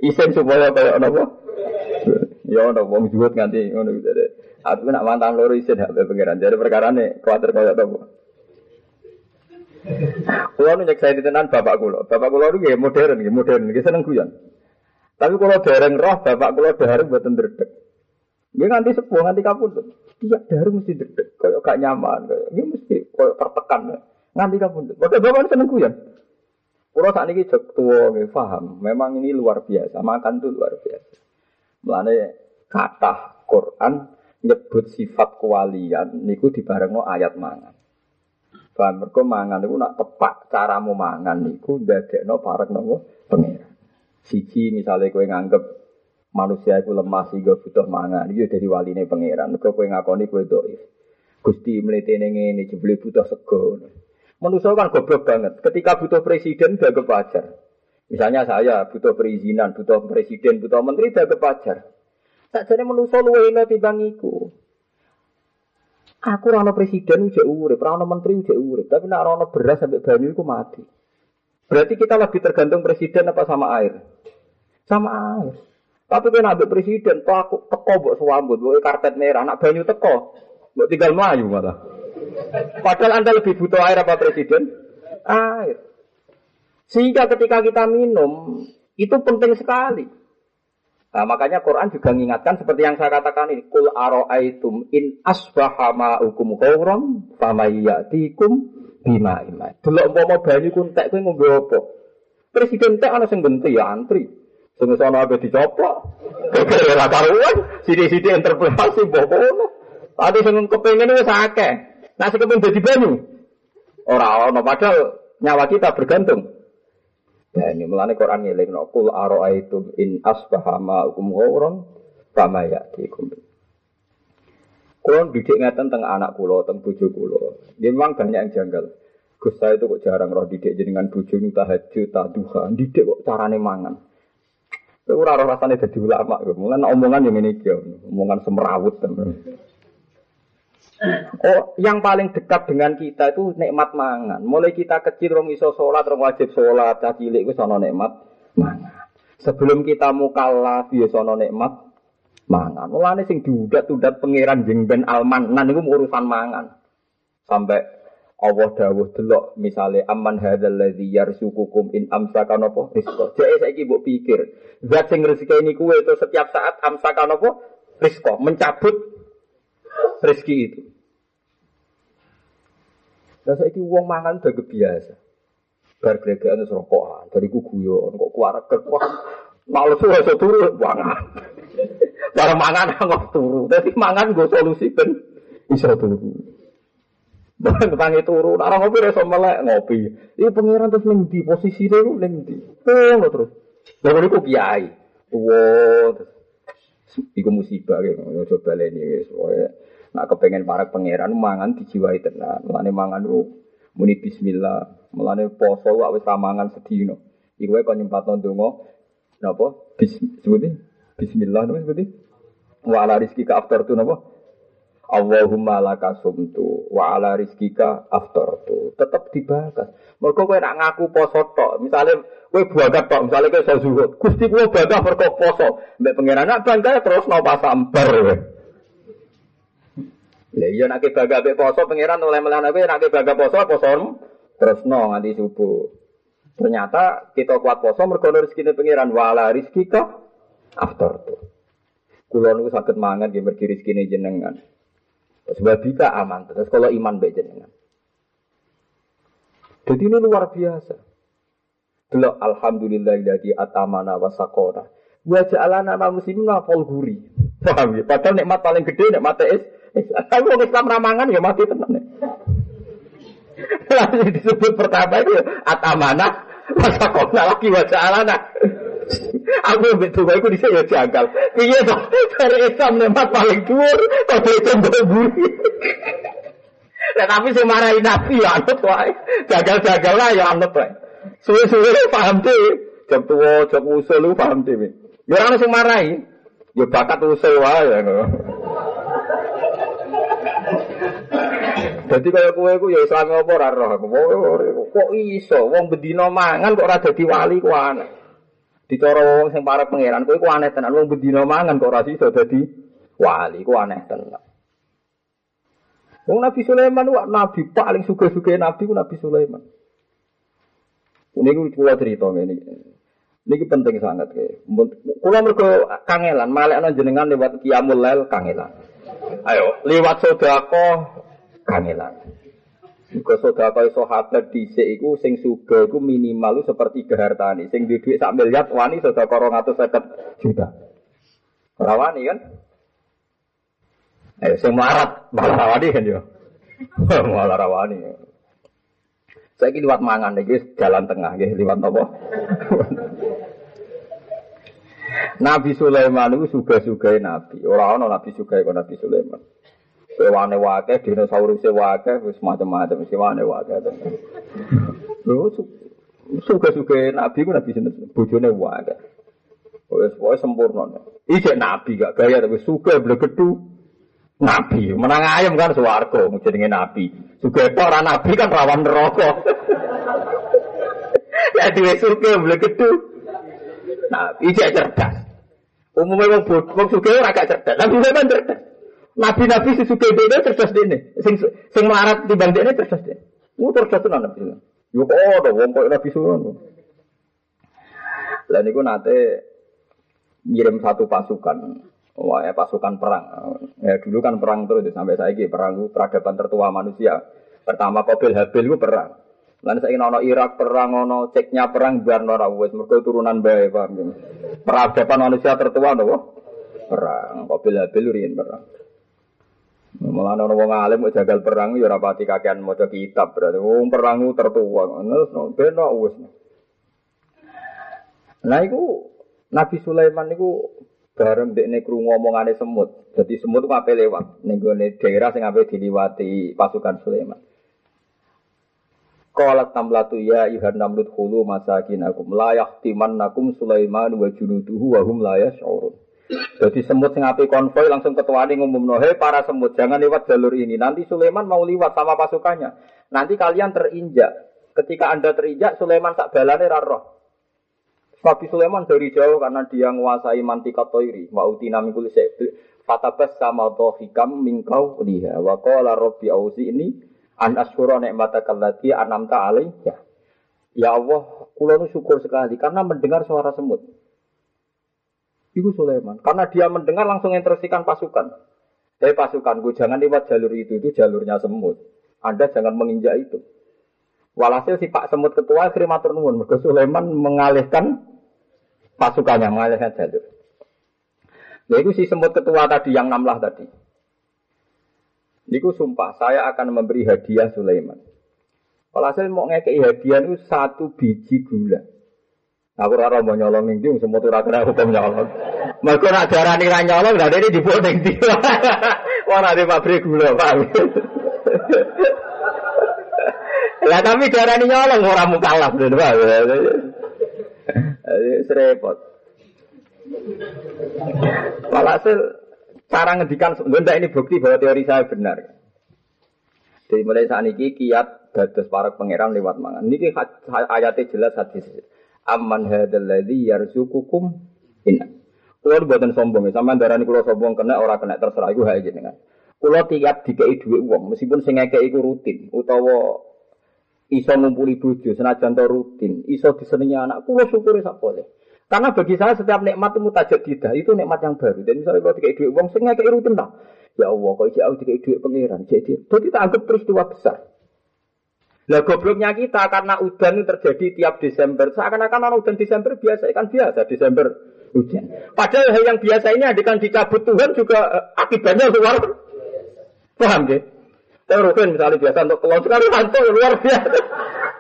S2: Isen supaya kaya napa? Ya ono wong juwet nganti ngono gitu deh. Aku nak mantan loro isen hak pengiran. Jadi perkara nih kuatir kaya apa? Kulo nu saya tenan bapak kulo. Bapak kulo itu modern, modern, seneng guyon. Tapi kalau dereng roh bapak kulo dereng buatan dredeg. Nggih nganti sepuh nganti kapundhut. Tiap dereng mesti dredeg, koyo gak nyaman, koyo nggih mesti koyo tertekan. Nganti kapundhut. Bapak bapak seneng guyon. Kulo saat ini cek tua, paham. Memang ini luar biasa. Makan tuh luar biasa. Mulane kata Quran nyebut sifat kewalian niku dibarengno ayat mangan. Bahan mereka mangan niku nak tepat caramu mangan niku ndadekno parek nopo pengira. Siji misalnya kowe nganggep manusia itu lemah sehingga butuh mangan, itu dari waline pangeran. Mereka kowe ngakoni kowe doif. Gusti mletene ngene jebule butuh sego. Manusia kan goblok banget. Ketika butuh presiden, dia wajar. Misalnya saya butuh perizinan, butuh presiden, butuh menteri, dia wajar. Tak jadi manusia luwe ini timbang iku. Aku rano presiden udah urip, rano menteri udah urip, tapi nak rano beras sampai banyu itu mati. Berarti kita lebih tergantung presiden apa sama air? Sama air. Tapi kan ambil presiden, toh aku teko buat suambut, buat karpet merah, nak banyu teko, buat tinggal melayu malah. Padahal Anda lebih butuh air apa presiden? Air. Sehingga ketika kita minum, itu penting sekali. Nah, makanya Quran juga mengingatkan seperti yang saya katakan ini. Kul aro'aitum in asbaha ma'ukum ghauram famayyatikum bima ima. Delok umpama banyu kuntek kowe ngombe apa? Presiden tek ana sing genti ya antri. Sing sono ape dicoplok. Kira karuan, sithik-sithik interpretasi mbok ngono. Ada sing kepengin wis akeh. Nah sekeping jadi banyu. Orang orang padahal nyawa kita bergantung. Ya ini melane Quran ngiling no kul aro'aitum in asbaha ma'ukum ghauran fama ya'tikum. Kulon didik ngeten tentang anak kulo, tentang bojo kulo. Memang banyak yang janggal. Gus saya itu kok jarang roh didik jenengan bojo tahajud, duha, didik kok carane mangan. Kowe ora rasane dadi ulama, mulane omongan yang ini omongan semrawut temen. Oh, yang paling dekat dengan kita itu nikmat mangan. Mulai kita kecil rong iso sholat, rong wajib sholat, cah cilik itu sono nikmat mangan. Sebelum kita mukallaf ya sono nikmat mangan. Mulane sing diudat-udat pangeran jeng ben almanan itu urusan mangan. Sampai Allah dawuh delok misale aman hadzal ladzi yarzuqukum in amsaka napa rizqa. Jek saiki mbok pikir, zat sing rezeki kuwe itu setiap saat amsaka napa rizqa, mencabut rezeki itu. Lah saiki wong mangan udah biasa. Bar gregekan wis rokokan, dari ku guyon kok kuarek. Males wae iso turu mangan. Bareng mangan kok turu. Dadi mangan gue solusi ben iso turu. Tangi turu, ora ngopi iso melek ngopi. Iki pangeran terus ning ndi posisine ku ning ndi. Oh, terus. Lah niku kiai. Tuwa terus Iku musibah gitu, coba leni wis. Nak kepengen para pangeran mangan dijiwai tenan. Mulane mangan ku muni bismillah. Mulane poso wae wis mangan sedina. Iku kon nyempatno donga napa? Bis sebuti bismillah napa sebuti? Wa ala rizqika aftartu napa? Allahumma laka sumtu wa ala rizkika aftartu. Tetep dibahas. Mergo kowe nak ngaku poso tok, misale kowe bagat tok, misale kowe iso zuhud. Gusti kula poso. Mbek pangeran nak bangga terus napa sambar. Lah iya nek bangga mbek poso pangeran oleh melana kowe nek bangga poso poso terus no nganti subuh. Ternyata kita kuat poso mergo rezekine pangeran wala rizkika aftartu. Kulo niku saged mangan nggih mergi rezekine jenengan. Sebab kita aman. Terus kalau iman baik jenengan. Jadi ini luar biasa. Dulu alhamdulillah jadi atamana wasakora. Wa ja'alana al muslimin wa guri. Paham ya? Padahal nikmat paling gede nikmat es. Tapi orang Islam ramangan ya mati tenan. Lalu disebut pertama itu atamana wasakora lagi wa ja'alana. Aku betul baikku di saya janggal. Iya toh, dari Islam nempat paling dhuwur, kok itu buri. Nah, tapi sing marahi Nabi ya anut wae. Gagal-gagal lah ya anut wae. Suwe-suwe paham deh. Jam tua, jam usul lu paham deh. Ya orang sing marahi. Ya bakat usul wae ya. Jadi kaya kowe ku ya Islam apa ora roh. Kok iso wong bedino mangan kok ora dadi wali ku aneh. Dicara wong sing para pangeran kowe ku aneh tenan wong bedino mangan kok ora iso dadi wali ku aneh tenan. Wong Nabi Sulaiman wak nabi paling suka-suka nabi ku Nabi Sulaiman. Ini ku kula cerita ngene. Niki penting sangat ke. Kula mergo kangelan, malek ana jenengan lewat qiyamul lail kangelan. Ayo, lewat sedekah kangelan. Muga sedekah sahabat dhisik iku sing sugih iku minimal seperti hartane. Sing duwe dhuwit sak miliar wani sedekah 250 juta. Ora wani kan? Eh, sing marat malah rawani kan yo. malah rawani. Saya ini lewat mangan nih, jalan tengah, gitu, lewat apa? Nabi Sulaiman itu suga-suga Nabi. Orang-orang Nabi suga itu Nabi Sulaiman. Kewane wakeh, dinosaurus wakeh, wis macam-macam, wis wane wakeh. Lho, suga-suga Nabi ku Nabi sinten, bojone wakeh. Wis pokoke sempurna. Iki Nabi gak gaya tapi suga blegedu. Nabi, menang ayam kan swarga, jenenge Nabi. Suga ora Nabi kan rawan neraka. Ya dhewe suga blegedu. Nabi cek cerdas. Umumnya wong bodoh, wong suga ora gak cerdas. Nabi memang cerdas. Nabi-nabi si suka dene cerdas dene. Sing sing melarat timbang dene cerdas dene. Mu cerdas tenan Nabi. Yo kok ada wong kok Nabi Sulaiman. Lah niku nate ngirim satu pasukan. Wah, ya, pasukan perang. Ya dulu kan perang terus sampai saya perang peradaban tertua manusia. Pertama Qabil Habil itu perang. Lan saya ono Irak perang, ono ceknya perang biar ora wis mergo turunan bae, paham Peradaban manusia tertua nopo? Perang. Qabil Habil riyen perang. Malah ana wong alim kok jagal perang ya ora pati kakean maca kitab berarti wong perang tertua. Terus ben wis. Nah iku Nabi Sulaiman niku bareng dekne krungu omongane semut. Jadi semut ape lewat ning gone daerah sing ape diliwati pasukan Sulaiman. Qalat tamlatu ya ayuhan namlut khulu masakinakum la yahtimannakum Sulaiman wa junuduhu wa hum la yash'urun. Jadi semut sing api konvoy langsung ketuane ngumumno, "Hei para semut, jangan lewat jalur ini. Nanti Sulaiman mau lewat sama pasukannya. Nanti kalian terinjak. Ketika Anda terinjak, Sulaiman tak balane roh. Nabi Sulaiman dari jauh karena dia menguasai mantika toiri. Wa utina mingkul Fatabas sama hikam mingkau liha. Wa qala rabbi auzi ini an asyura ni'mataka allati anamta alayya. Ya Allah, kula nu syukur sekali karena mendengar suara semut. Iku Sulaiman. Karena dia mendengar langsung instruksikan pasukan. Eh pasukan gue jangan lewat jalur itu, itu jalurnya semut. Anda jangan menginjak itu. Walhasil si Pak Semut Ketua akhirnya matur nuwun. Sulaiman mengalihkan pasukannya, mengalihkan jalur. Nah itu si Semut Ketua tadi yang namlah tadi. Niku sumpah, saya akan memberi hadiah Sulaiman. Walhasil mau ngekei hadiah itu satu biji gula. Aku ora mau nyolong ning semua ora kena hukum nyolong. Mergo nak darani ra nyolong lha dene dibuat ning ndi. Wah, ada pabrik gula, Pak. Lah tapi darani nyolong ora mukalaf, Pak. Serepot. Walhasil cara ngedikan sebenarnya ini bukti bahwa teori saya benar. Jadi mulai saat ini kiat dados para pangeran lewat mangan. Niki ayatnya jelas hadis. Amman hadzal ladzi yarzuqukum inna. Kulo buatan sombong, sama darani kulo sombong kena orang kena terserah iku hak jenengan. Kulo tiap dikei dhuwit wong, meskipun sing ngekeki iku rutin utawa iso ngumpuli bojo senajan to rutin, iso disenengi anak, kulo syukuri sak boleh. Karena bagi saya setiap nikmat itu mutajadidah, itu nikmat yang baru. Dan misalnya kalau dikei duit uang, saya ngekei rutin lah. Ya Allah, kok ijak aku dikei duit pangeran. Jadi, jadi kita anggap peristiwa besar. Lah gobloknya kita karena udan itu terjadi tiap Desember. Seakan-akan orang udan Desember biasa kan biasa Desember hujan. Padahal hal yang biasa ini adegan dicabut Tuhan juga eh, akibatnya luar. Paham ya? Saya rutin misalnya biasa untuk keluar sekarang hantu luar biasa.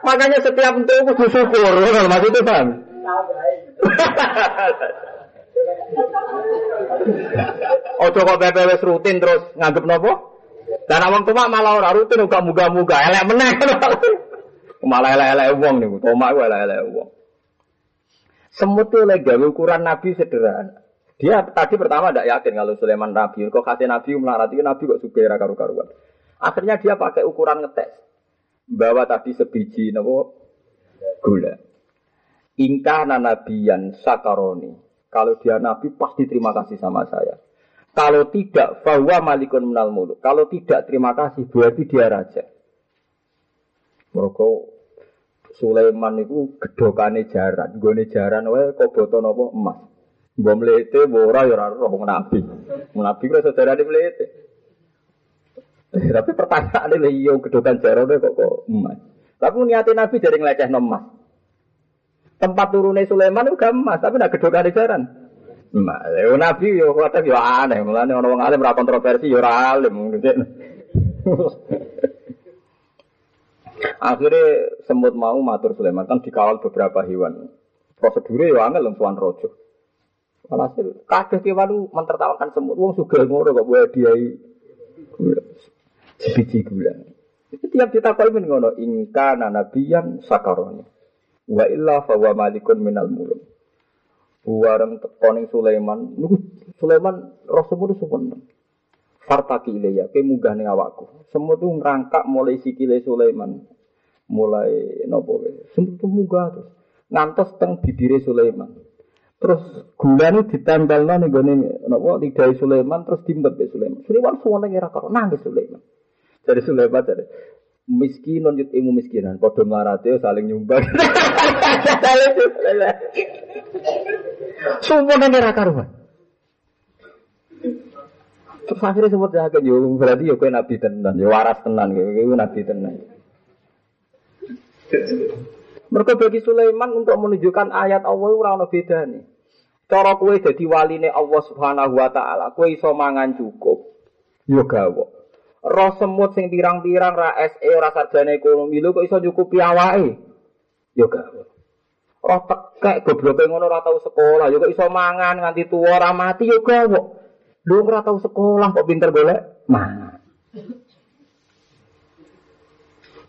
S2: Makanya setiap untuk itu syukur. Maksudnya paham? Ojo kok PPWS rutin terus nganggep nopo? Dan awang tua malah ora rutin uga muga-muga elek meneh. malah elek-elek wong niku, tomak ku elek-elek wong. Semut itu lagi ukuran Nabi sederhana. Dia tadi pertama tidak yakin kalau Sulaiman Nabi. Kok kasih Nabi melarati Nabi kok supaya karu-karuan. Akhirnya dia pakai ukuran ngetes. Bawa tadi sebiji nopo gula. Ingkah nabiyan sakaroni. Kalau dia nabi pasti terima kasih sama saya. Kalau tidak, bahwa malikun menal muluk. Kalau tidak terima kasih, berarti dia raja. Mereka Sulaiman itu gedokane jaran, gone jaran wae kok boto napa emas. Mbok mlete ora ya roh nabi. Nabi kok saudara di mlete. Tapi pertanyaan ini iya gedokan jaran kok kok emas. Tapi niatnya nabi dari ngeleceh emas. Tempat turunnya Sulaiman itu gamas, tapi nak gedok jaran. Nah, Nabi yo kata yo aneh, mulane orang orang alim ora kontroversi yo ora alim. Akhirnya semut mau matur Sulaiman kan dikawal beberapa hewan. Prosedurnya yo angel lem tuan rojo. Walhasil kabeh kewan mentertawakan semut. Wong sugih ngono kok buat diai sebiji gula. Tiap ditakoi men ngono ingka nabiyan sakarone. Wa illa fa wa malikun minal muluk. Buareng tekoning Sulaiman, Sulaiman Rasulullah sumpun. Fartaki ilayya, ke munggah ning awakku. Semua tuh ngerangkak mulai sikile Sulaiman. Mulai nopo wae. Semua tuh munggah terus. Ngantos teng bibire Sulaiman. Terus gulane ditempelno ning gone napa lidah Sulaiman terus dimbet Sulaiman. Sulaiman suwane ora karo nangis Sulaiman. Dari Sulaiman dari miskin non ilmu miskinan padha mlarate saling nyumbang Sumpah nang ora karuan Terus akhirnya semua jaga yo berarti yo kowe nabi tenan, yo waras tenan kowe nabi tenan. Mereka bagi Sulaiman untuk menunjukkan ayat Allah ora ono bedane. Cara kowe dadi waline Allah Subhanahu wa taala, kowe iso mangan cukup. Yo gawok. roh semut sing pirang-pirang ra SE ora sarjana ekonomi lho kok iso nyukupi awake yo gak roh tekek gobloke ngono ora tau sekolah yo kok iso mangan nganti tuwa ora mati yo gak lho ora tau sekolah kok pinter golek mangan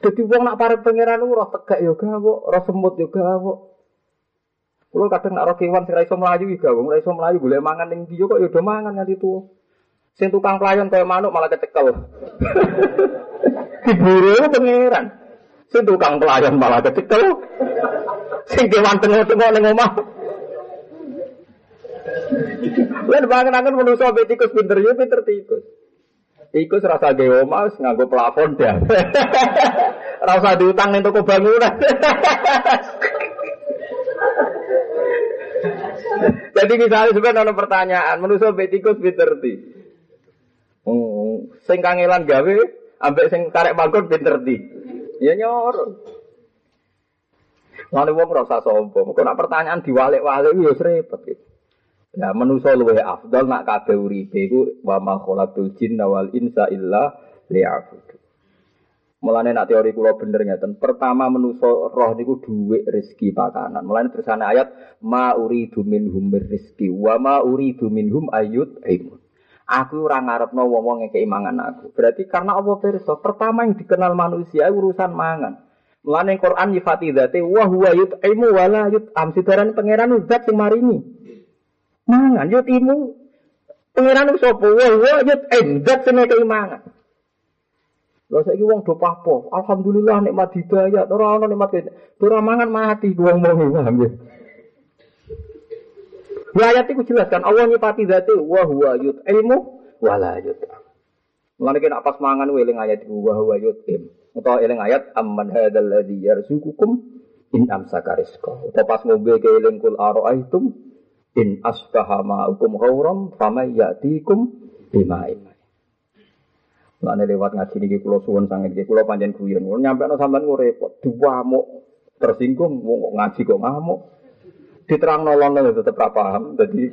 S2: Jadi wong nak parek pangeran roh tegak yo gak roh semut yo gak Kulo kadang nak roh kewan sing ra iso mlayu iki gak wong ra iso mlayu golek mangan ning ndi kok yo do mangan nganti tuwa Sing tukang pelayan kaya manuk malah kecekel. Diburu pangeran. Sing tukang pelayan malah kecekel. Sing kewan tengok-tengok ning omah. Lan bangun-bangun manusa tikus pinter ya pinter tikus. Tikus rasa gawe omah wis nganggo plafon dah. rasa diutang ning toko bangunan. Jadi misalnya sebenarnya ada pertanyaan, manusia betikus pinter ti. Oh, sing kangelan gawe ambek sing karek pinter di. Ya nyor. Lalu wong rasa sombong. Kok nak pertanyaan diwalik-walik ya repot gitu. Ya manusa luwih afdal nak kabeh uripe iku wa ma khalaqul jinna wal insa illa liya'budu. Mulane nak teori kula bener ngeten. Pertama manusa roh niku dhuwit rezeki pakanan. Mulane tersane ayat ma uridu minhum rizki wa ma uridu minhum ayut imun. Aku ora ngarepno wong-wong ngekeki mangan aku. Berarti karena Allah pirsa, pertama yang dikenal manusia urusan mangan. Mulane Quran nyifati dzate wa huwa yut'imu wa la yut'am. Sidaran pangeran zat sing maringi. Mangan yut'imu. Pangeran sapa? Wa huwa yut'im zat sing ngekeki mangan. Lha saiki wong do papo. Alhamdulillah nikmat hidayah. Ora ana nikmat ora mangan mati wong wong paham ya. Ya ayat itu jelaskan Allah nyipati dzate wa huwa yut'imu wa la yut'am. Mulane kena pas mangan weling ayat wa huwa yut'im. Utawa eling ayat amman hadzal ladzi yarzuqukum in amsaka rizqa. Utawa pas ngombe keeling kul ara'aitum in asbaha ma'ukum ghauram famay ya'tikum bima'in. Mulane lewat ngaji niki kula suwun sanget niki kula panjen guyon. Nyampe ana sampean repot, diwamuk tersinggung wong ngaji kok ngamuk diterang nolong tetap ra paham. Jadi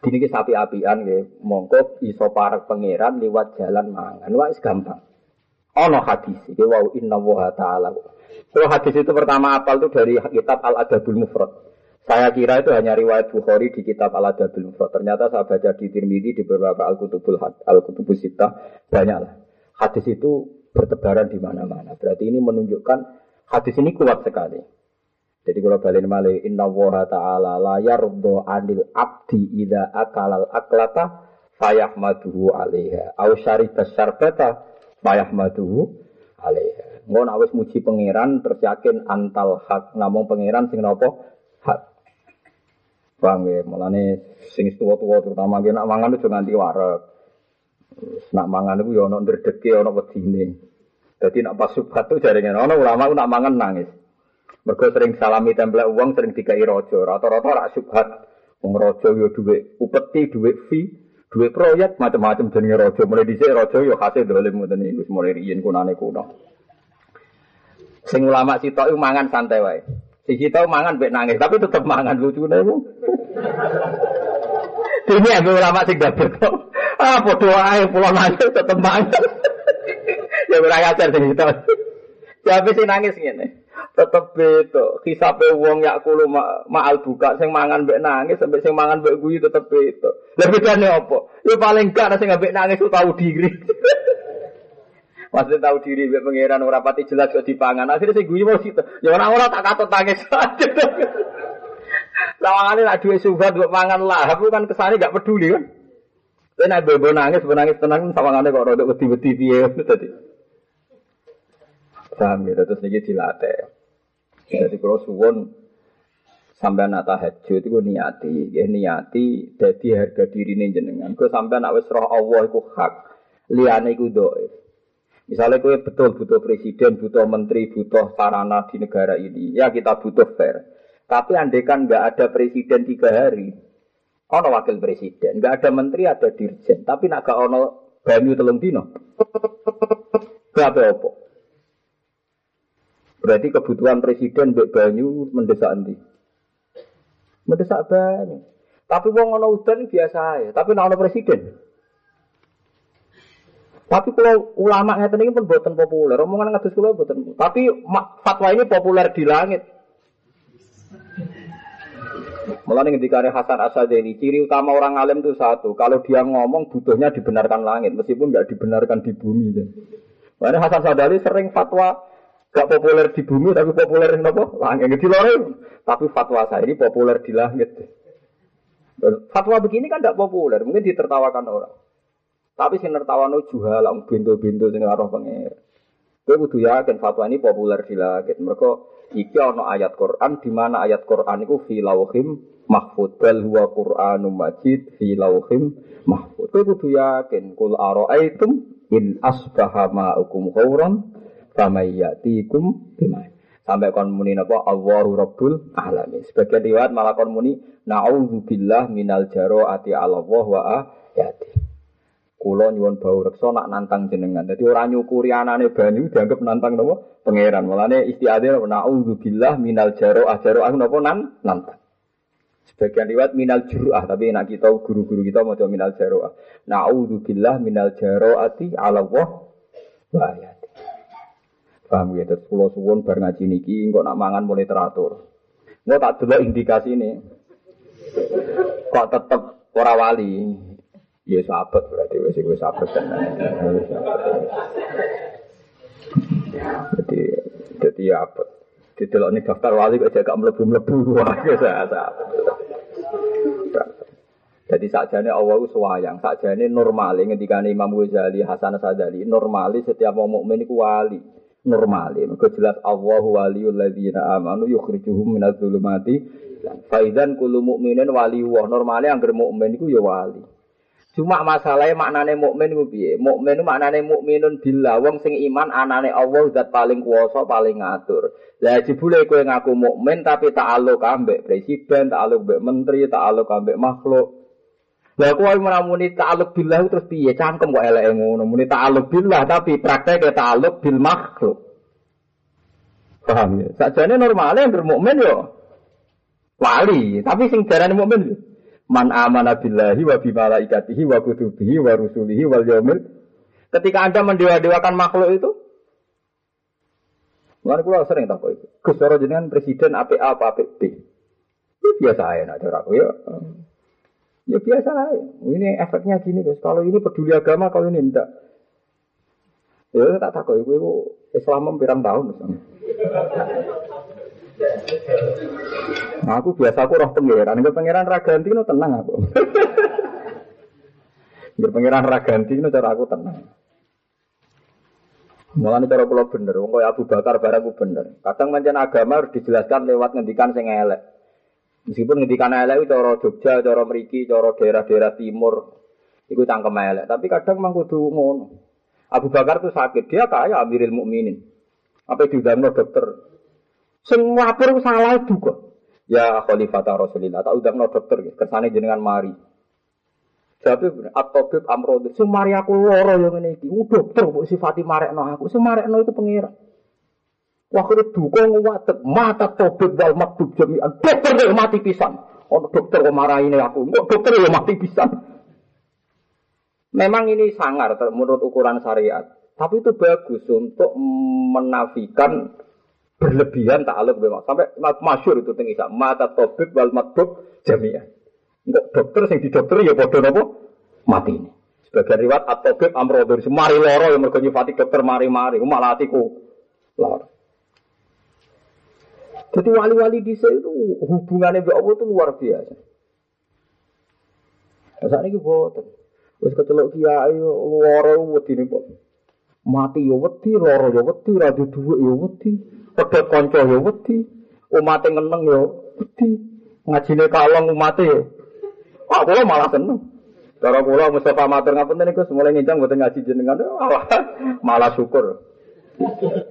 S2: Dini sapi apian ya, mongko iso parek pangeran lewat jalan mangan. Wah, gampang. Ono hadis, ya wow inna wa ta'ala. Kalau hadis itu pertama apal itu dari kitab Al Adabul Mufrad. Saya kira itu hanya riwayat Bukhari di kitab Al Adabul Mufrad. Ternyata saya baca di Tirmidzi di beberapa Al Kutubul Al Kutubus Sita banyaklah. Hadis itu bertebaran di mana-mana. Berarti ini menunjukkan hadis ini kuat sekali. Jadi kalau balik malih inna wa ta'ala la yardo anil abdi idza akalal aklata fayahmaduhu alaiha au syariba syarbata fayahmaduhu alaiha. Ngono awis muji pangeran terus yakin antal hak namung pangeran sing napa hak. Bang ya, sing tuwa-tuwa terutama ki nak mangan aja nganti wareg. Nak mangan iku ya ana ndredeke ana. Dadi nak pas subhat tuh jaringan ana ulama nak mangan nangis. Mergo sering salami templek uang sering dikai rojo. Rata-rata rak subhat. Wong rojo yo duwe upeti, duwe fee, duwe proyek macam-macam jenenge rojo. Mulai dhisik rojo yo hasil dolim ngoten iki wis mulai riyen kunane kuno. Sing ulama sitok iku mangan santai wae. Si sitok mangan mek nangis, tapi tetep mangan lucune iku. Dene ambek ulama sing dapet kok. Ah padha ae pulau nangis tetep mangan. ya ora ngajar sing sitok. Ya sing nangis ngene tetep beda. Hisabe wong yakulu ma ma'al buka sing mangan mbek nangis sampai sing mangan mbek guyu tetep beda. Lah bedane apa? Ya paling gak sing mbek nangis tahu diri. Maksudnya tahu diri mbek pangeran ora pati jelas kok dipangan. Akhirnya guyu mau situ. Ya ora-ora tak katut nangis. Lawangane nak duwe subhat mbok mangan lah, aku kan kesane gak peduli kan. Kowe nek bebo nangis, nangis tenang sawangane kok rodok wedi-wedi piye tadi. Ya, terus niki dilatih. Jadi kalau suwon sampai nak tahajud itu niati, ya niati jadi harga diri ini jenengan. Kau sampai nak roh Allah itu hak, liane itu doa. Misalnya kau betul butuh presiden, butuh menteri, butuh sarana di negara ini, ya kita butuh fair. Tapi andai kan nggak ada presiden tiga hari, ono wakil presiden, nggak ada menteri, ada dirjen. Tapi nak ono banyu telung dino, gak apa-apa. Berarti kebutuhan presiden mbek banyu mendesak nanti. Mendesak banyu. Tapi wong ana udan biasa ya, tapi nek presiden. Tapi kalau ulama ngeten ini pun buatan populer, omongan ngatus kula buatan. Tapi fatwa ini populer di langit. Mulai ketika Hasan Asadeni, ciri utama orang alim itu satu, kalau dia ngomong butuhnya dibenarkan langit, meskipun nggak dibenarkan di bumi. Makanya Hasan Sadali sering fatwa Gak populer di bumi tapi populer di apa? Langit di lore. Tapi fatwa saya ini populer di langit. Fatwa begini kan tidak populer, mungkin ditertawakan orang. Tapi sing nertawano juhalang bintu-bintu sing roh pengir. Kowe kudu yakin fatwa ini populer di langit. Mereka iki ana ayat Quran di mana ayat Quran itu fi lauhim mahfud bal huwa Qur'anum majid fi lauhim mahfud. Kowe kudu yakin kul ara'aitum in asbaha ma'ukum ghauran Famayyatikum bima. Sampai kon muni napa Allahu Rabbul Alamin. Sebagian riwayat malah kon muni naudzubillah minal ati Allah wa ayati. Kulo nyuwun bau reksa nak nantang jenengan. Jadi orang nyukuri anane banyu dianggap nantang napa pangeran. Mulane istiadah naudzubillah minal jaro ajaro aku napa nan nantang. Sebagian riwayat minal juruah, tapi nak kita guru-guru kita mau minal jaroah. Naudzubillah minal ati Allah wa ayati. Paham ya, terus pulau suwon bar ngaji niki, kok nak mangan mulai teratur. Nggak tak dulu indikasi ini. Kok tetep ora wali. Ya sahabat berarti wis iku sahabat tenan. Jadi jadi ya apa? Didelok ning daftar wali kok gak mlebu-mlebu wae sahabat. Jadi sakjane Allah itu suwayang, sakjane normale ketika Imam Ghazali, Hasan Sadali, normale setiap wong mukmin iku wali. Normale, mergo jelas Allah waliyul ladzina amanu yukhrijuhum minadz zulumati. Faidan kullu mukminin wali wa. Normale anggere mukmin iku ya wali. Cuma masalahnya maknane mukmin ku piye? Mukmin itu maknane mukminun billah, wong sing iman anane Allah zat paling kuwasa, paling ngatur. Lah jebule kowe ngaku mukmin tapi ta'aluk ambek presiden, ta'aluk ambek menteri, ta'aluk ambek makhluk. Lah kowe menamuni ta'aluk billah terus piye? Cangkem kok eleke ngono. Muni ta'aluk billah tapi prakteknya ta'aluk bil makhluk. Paham ya? Sakjane normale yang bermukmin yo wali, tapi sing darane mukmin Man amana billahi wa bi malaikatihi wa kutubihi wa rusulihi wal yaumil. Ketika Anda mendewa-dewakan makhluk itu, Mulane kula sering tak itu. Gus jenengan presiden apa apa apa B. Itu biasa aja nak cara aku ya. Ya biasa aja. Ini efeknya gini guys. Kalau ini peduli agama, kalau ini enggak. Ya tak takut itu, itu Islam pirang tahun. Nah, aku biasa aku roh pangeran, nggak pangeran raganti no tenang aku. Nggak pangeran raganti no cara aku tenang. Malah cara pulau bener, wong Abu Bakar barang aku bener. Kadang mancan agama harus dijelaskan lewat ngendikan sing elek. Meskipun ngendikan elek cara Jogja, cara Meriki, cara daerah-daerah timur, itu cangkem elek. Tapi kadang memang kudu ngono. Abu Bakar tuh sakit, dia kaya Amiril Mukminin. Apa diundang dokter, semua pun salah juga. Ya Khalifah Rasulillah, tak udang dokter, kersane jenengan mari. Jadi atobib amrod, semari aku loro yang ini, ini dokter, bu sifati marek no aku, semarek no itu pengira. Itu duka nguwatek, mata tobib wal maktub jami'an, dokter yang mati pisan. Oh dokter kok marah ini aku, kok dokter yang mati pisan. Memang ini sangar menurut ukuran syariat, tapi itu bagus untuk menafikan berlebihan ta'aluk memang sampai masyur itu tinggi mata tobik wal matbuk jamiah enggak dokter sing di dokter ya bodoh nopo mati ini. Sebagai riwayat atobik amrodor semari loro yang mergo dokter mari-mari. Malah atiku loro jadi wali-wali di sini itu hubungannya dengan Allah itu luar biasa. Nah, saat ini boten. Wis kecelok kiai loro wedi nih Mati yo wedi, loro yo wedi, rada dhuwit yo wedi. Pedhot kanca ya wedi, umate ngeneng ya wedi. Ngajine kalong umate ya. Wah, kula malah seneng. Cara kula Mustafa matur ngapunten niku mulai ngincang mboten ngaji jenengan. Malah syukur.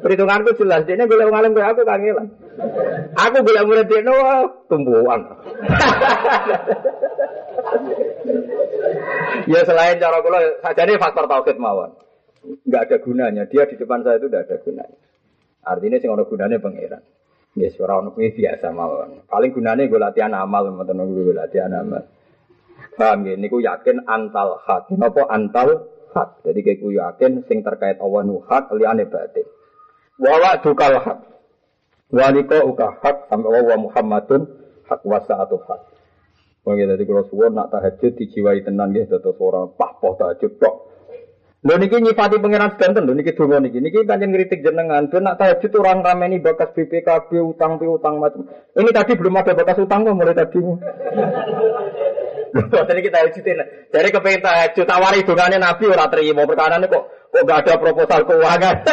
S2: Perhitunganku jelas, dia boleh ngalim kayak aku kangen Aku boleh murid dia tumbuhan. ya selain cara kula saja ini faktor tauhid mawon. Enggak ada gunanya. Dia di depan saya itu tidak ada gunanya. Artinya sing ono gunane pangeran. Ya yes, ora ono kuwi biasa mawon. Paling gunane gue latihan amal, mboten gue latihan amal. Paham ya? Niku yakin antal hak. Napa antal hak? Jadi kayak gue yakin sing terkait Allah nu hak liyane batin. Wa dukal hak. Walika uka hak sampai wa Muhammadun hak wasa atau hak. Wong ya, dadi kula suwun nak tahajud dijiwai tenan nggih dados ora pah-pah tahajud tok. Lho niki nyifati pangeran sedanten lho niki donga niki. Niki pancen ngritik jenengan. Ben nak tahajud orang rameni bakas BPKB utang utang macam. Ini tadi belum ada bakas utang kok mulai tadi. Tadi kita tahajutin. Jadi kepengen tahajud tawari dongane Nabi ora terima. Perkara kok kok gak ada proposal keuangan.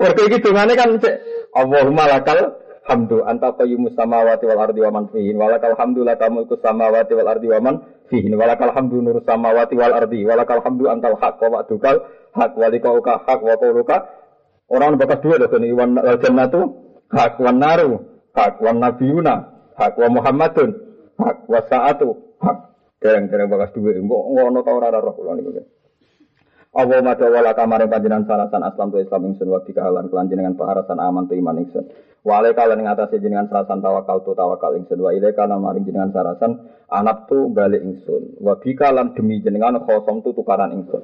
S2: Mergo iki dongane kan Allahumma lakal hamdu anta qayyumus samawati wal ardi wa man fihin. Walakal hamdu laka mulku samawati wal ardi wa man fihin. Walakal hamdu nur samawati wal ardi. Walakal hamdu antal haq wa wa'dukal haq. Walika uka haq wa quluka orang bakas dua doh ini. Wan jannatu haq wan naru haq wan nabiyuna haq wa muhammadun haq wa sa'atu haq dereng-dereng bakas dua ngono ta ora roh kula niku Allah mada wala kamaring panjenengan sarasan aslam tu Islam ingsun wa halan kelan jenengan paharasan aman tu iman ingsun. Wa alaika lan ngatasé jenengan sarasan tawakal tu tawakal ingsun wa ilaika lan maring jenengan sarasan anak tu balik ingsun. Wa bika lan demi jenengan khosom tu tukaran ingsun.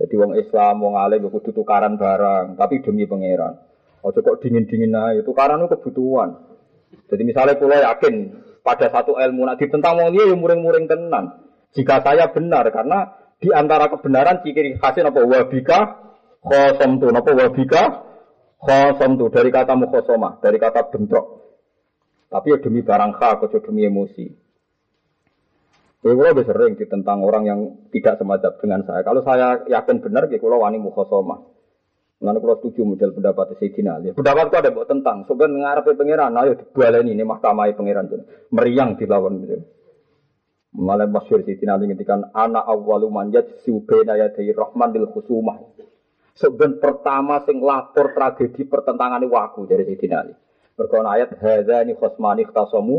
S2: Jadi wong Islam wong alim kudu tukaran barang, tapi demi pangeran. Ojo kok dingin-dingin ae, tukaran itu kebutuhan. Jadi misalnya pulau yakin pada satu ilmu nak ditentang wong dia ya muring-muring tenan. Jika saya benar karena di antara kebenaran ciri khasnya apa wabika khosam tu, apa wabika khosam tu dari kata mukhosoma, dari kata bentrok. Tapi ya demi barang hak, atau demi emosi. Ya, kalau sering tentang orang yang tidak semacam dengan saya. Kalau saya yakin benar, ya kalau wani mukhosoma. Lalu kalau setuju model pendapat Sayyidina Ali. Pendapat itu ada buat tentang. Sebenarnya ngarep pengiran, ayo dibaleni ini mahkamah pengiran. Meriang dilawan. Gitu. Malah masyur Sayyidina Ali ketika anak awalu manjat subena yadai rahman dil khusumah. Sebenarnya pertama sing lapor tragedi pertentangan waku dari Sayyidina Ali. Berkona ayat hadza ni khosmani khtasamu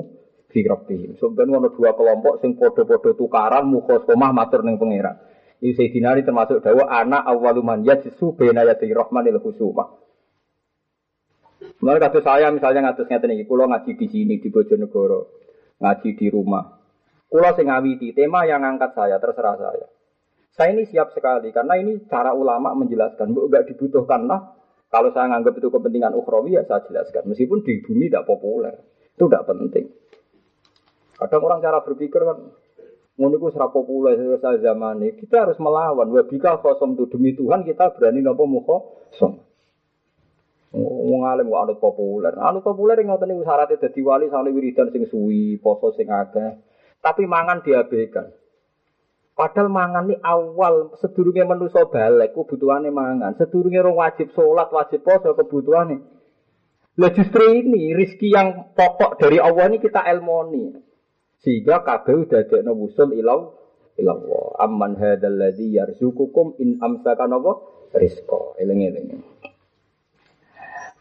S2: fi rabbihim. Sebenarnya ada dua kelompok sing podo-podo tukaran mukhosomah matur ning pengiran. Ini Sayyidina Ali termasuk dawa anak awalu man yajisu bena yadai rahmanil khusumah. Mulai kata saya misalnya ngatus ngeten iki, kula ngaji di sini di Bojonegoro, ngaji di rumah. Kula sing ngawiti tema yang angkat saya terserah saya. Saya ini siap sekali karena ini cara ulama menjelaskan, bu gak dibutuhkan lah. Kalau saya nganggap itu kepentingan ukhrawi ya saya jelaskan. Meskipun di bumi tidak populer, itu tidak penting. Kadang orang cara berpikir kan Ngono iku ora populer zaman ini. Kita harus melawan. Wa bika khosom tu demi Tuhan kita berani napa muka som. Wong alim kok anut populer. Anut populer yang ngoten niku syaratnya dadi wali sane wiridan sing suwi, poso sing akeh. Tapi mangan diabaikan. Padahal mangan ini awal sedurunge manusa balik kebutuhane mangan. Sedurunge rong wajib sholat, wajib poso kebutuhane. Lah justru ini rizki yang pokok dari Allah ini kita elmoni. Sehingga kabeh dadekno wusul ilau ilallah. Amman hadzal ladzi yarzuqukum in amsaka napa rizqa. Eling-eling.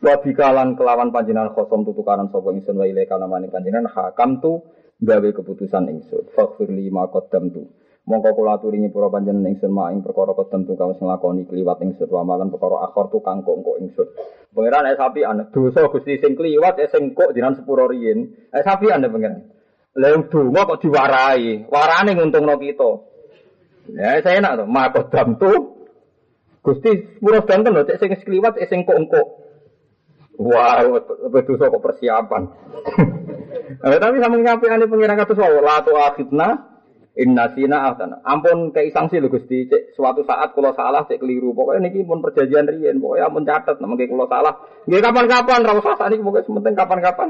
S2: Wa bikalan kelawan panjenengan khosom tutukaran sapa ingsun wa ilaika namane panjenengan hakam tu gawe keputusan ingsun. Faghfir li ma qaddamtu. Mongko kula aturi nyepura panjenengan ingsun mak ing perkara qaddamtu kang nglakoni kliwat ingsun wa malan perkara akhir tu kang kok ingsun. Pangeran es sapi ana dosa Gusti sing kliwat es sing kok jenengan sepuro riyin. Es sapi ana pangeran. Lalu donga kok diwarai, warane nguntungno kita. Ya saya enak tuh, mako dam tuh. Gusti pura danten loh, cek sing sekliwat, cek sing kok Wah, betul kok persiapan. nah, tapi sama nyampe ane pengiran kata soal latu akhidna inna sina. Ampun kayak sanksi lho Gusti, cek suatu saat kalau salah cek keliru. Pokoknya niki pun perjanjian riyen, pokoknya ampun catat namanya kalau salah. Nggih kapan-kapan, ra usah sakniki pokoknya sementing kapan-kapan.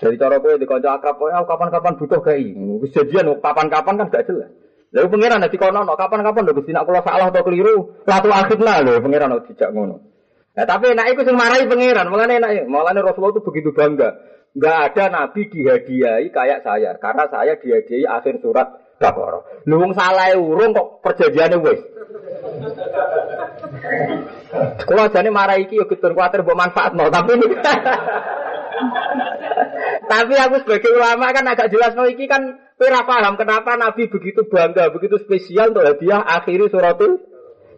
S2: Dari cara kowe di kanca akrab kowe kapan-kapan butuh kei. Wis jadian kapan-kapan kan gak jelas. Lalu pangeran nanti kono no kapan-kapan lho Gusti kula salah atau keliru, latu akhirna lho pangeran no dijak ngono. Nah, tapi enak itu marahi pangeran, mulane enak mulane Rasulullah itu begitu bangga. Enggak ada nabi dihadiahi kayak saya, karena saya dihadiahi akhir surat Baqarah. Lu wong salah urung kok perjanjiane wis. Kalau jane marahi iki yo kudu kuwatir mbok manfaatno, tapi Tapi aku sebagai ulama kan agak jelas no iki kan kira paham kenapa Nabi begitu bangga, begitu spesial untuk hadiah akhiri suratul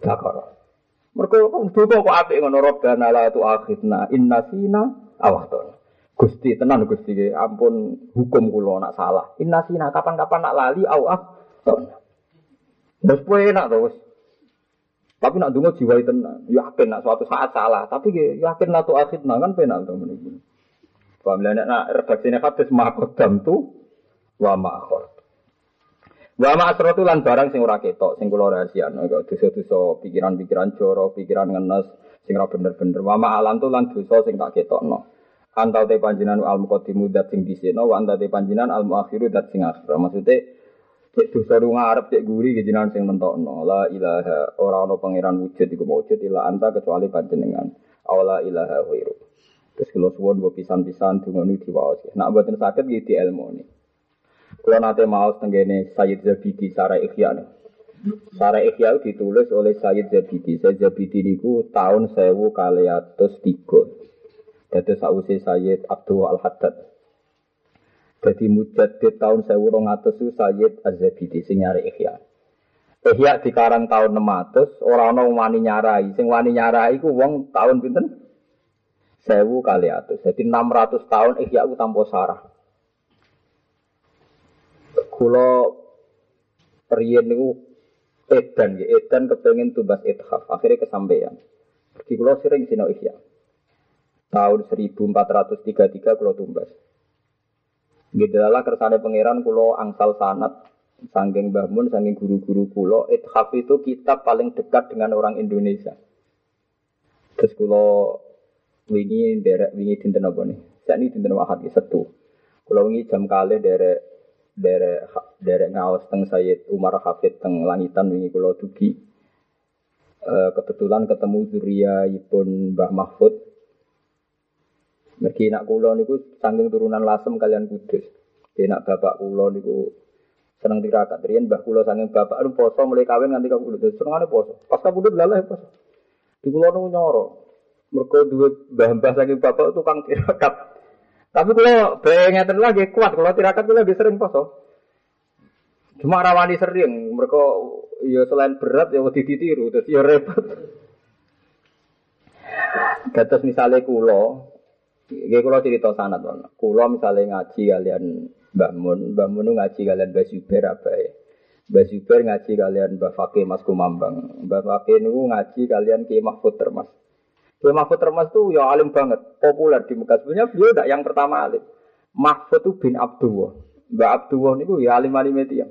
S2: Baqarah. Mereka duka kok apik ngono Rabbana la tu'akhidna inna sina awahton. Gusti tenan Gusti ampun hukum kula nak salah. Inna sina kapan-kapan nak lali au ahton. Wes enak to wis. Tapi nak dungo jiwa tenan, yakin nak suatu saat salah, tapi yakin la tu'akhidna kan penak to meniki. Paham lah nak redaksine hadis makodam tu wa ma'khor. Wa ma'asratu lan barang sing ora ketok, sing kula rahasiano kok dosa-dosa pikiran-pikiran joro, pikiran ngenes sing ora bener-bener. Wa ma'alan tu lan dosa sing tak ketokno. Antau te panjinan al muqaddimu dat sing diseno, wa antau te panjinan al muakhiru dat sing akhir. Maksudnya cek dosa lu ngarep cek guri ke jinan sing nentokno. La ilaha ora ana pangeran wujud iku wujud ila anta kecuali panjenengan. Awala ilaha ghairu. Terus kalau suwon gue pisan-pisan dengan ini diwawas. Nak buatin sakit gitu di ilmu ini. Kalau nanti mau tenggene Sayyid Zabidi Sarah Ikhya nih. Sarah Ikhya ditulis oleh Sayyid Zabidi. Sayyid Zabidi niku tahun sewu kaliatus tiga. Jadi sausi Sayyid Abdul Al Haddad. Jadi mujadid tahun sewu rong atus itu Sayyid Az-Zabidi sing Ikhya. Ikhya di karang tahun 600 orang-orang wani nyarai. Sing wani nyarai ku wong tahun pinten? Sewu kali atus. Jadi 600 tahun ihya aku tanpa sarah. Kulo periyen niku edan ya, edan kepengen tumbas ithaf, akhirnya kesampaian. Pergi kulo sering sino ihya. Tahun 1433 kulo tumbas. Lah kersane pangeran kulo angsal sanat sangking bangun, sangking guru-guru kulo. Ithaf itu kitab paling dekat dengan orang Indonesia. Terus kulo wingi derek wingi dinten apa nih? Saya ini dinten wahad satu. Kulo wingi jam kali derek derek derek ngawas teng Sayyid Umar Hafid teng langitan wingi kulo dugi. Uh, kebetulan ketemu Zuria Ibn Mbah Mahfud Mergi nak kulo niku saking turunan lasem kalian kudus. Dia nak bapak kulo niku seneng tirakat. Rian mbah kulo saking bapak lu poso mulai kawin nganti kabudut. Senengane poso. Pas kabudut lalah ya poso. Di kulo niku nyoro. Mergo duwe mbah-mbah saking bapak tukang tirakat. Tapi kulo bayangin lagi kuat. Kalau tirakat kulo lebih sering poso. Cuma rawani sering. Mereka ya selain berat ya wedi ditiru. Terus ya repot. Dados misalnya kulo, Iki kula cerita sanad ono. Kula misale ngaji kalian Mun, Mbah Mun ngaji kalian Mbah Zubair apa ya? Zubair ngaji kalian Mbah Fakih Mas Kumambang. Mbah Fakih niku ngaji kalian Ki Mahfud Termas. Ki Mahfud Termas tuh ya alim banget, populer di Mekah. Sebenarnya beliau tidak yang pertama alim. Mahfud tuh bin Abdullah. Mbah Abdullah niku ya alim-alim itu ya.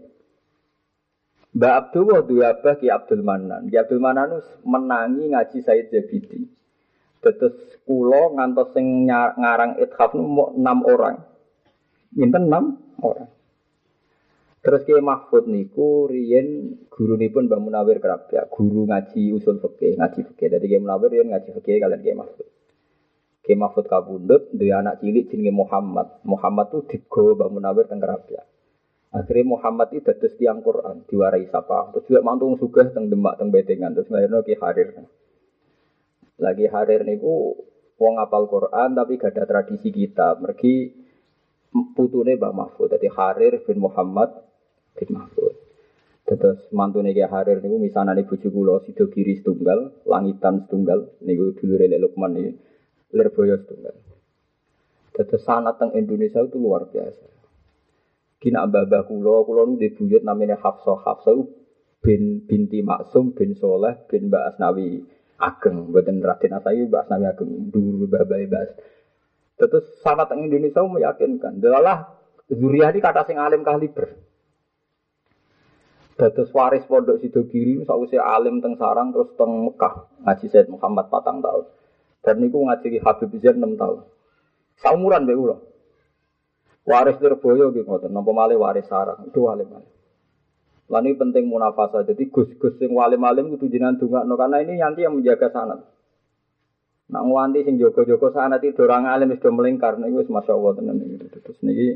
S2: Mbah Abdullah dua abah Ki Abdul Manan. Ki Abdul Manan menangi ngaji Said Jabidi. Terus kulo ngantos sing ngarang ithaf mau enam orang. Minten enam orang. Terus ke Mahfud niku riyen guru pun Mbak Munawir kerap ya, guru ngaji usul fikih, ngaji fikih. Jadi Kiai Munawir riyen ngaji fikih kalian Kiai Mahfud. Kiai Mahfud kabundut dua anak cilik jenenge Muhammad. Muhammad tuh digo Mbak Munawir teng ya. Akhirnya Muhammad itu dados tiang Quran, diwarai sapa. Terus juga mantung sugih teng Demak teng Bedengan, terus lahirno Ki Harir. Lagi harir niku wong apal Quran tapi gak ada tradisi kita. Mergi putune Mbak Mahfud. Jadi Harir bin Muhammad bin Mahfud. Terus mantune Ki Harir niku misanane bojo kula sida kiri setunggal, langitan setunggal niku dulure Lek Lukman iki Lirboyo setunggal. Terus sanat teng Indonesia itu luar biasa. Kina mbah kula, kula nu dibuyut namanya Hafsah. Hafsah bin binti Maksum bin Soleh bin Mbak Asnawi ageng buatan Raden Asayu bahas Nabi ageng dulu babai bahas terus sangat Indonesia meyakinkan adalah Zuriah ini kata sing alim kaliber Terus waris pondok sido kiri sausia alim teng sarang terus teng Mekah ngaji Said Muhammad patang tahun dan niku ngaji Habib Zain enam tahun saumuran be ulo waris terboyo gitu ngoten napa malih waris sarang itu alim alim Lan ini penting munafasa. Jadi gus-gus sing walim-walim kudu jenengan dongakno karena ini nanti yang menjaga sanat. Nak nganti sing jogo-jogo sanat itu orang alim sudah melingkar niku wis masyaallah tenan. Terus niki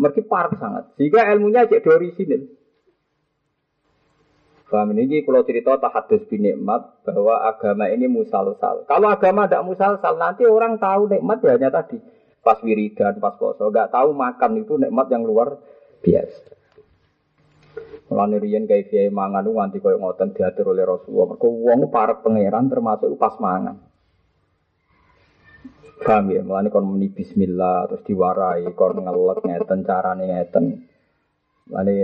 S2: mergi parah sangat. Jika ilmunya cek dari sini. Paham ini kalau cerita tahadus bin nikmat bahwa agama ini musalsal. Kalau agama tidak musalsal nanti orang tahu nikmat ya hanya tadi pas wiridan, pas poso, nggak tahu makan itu nikmat yang luar biasa. Mulane riyen kae kiai mangan nganti koyo ngoten diatur oleh Rasulullah. Mergo wong para pangeran termasuk pas mangan. Paham ya, mulane kon muni bismillah terus diwarai, kon ngelek ngeten carane ngeten. Mulane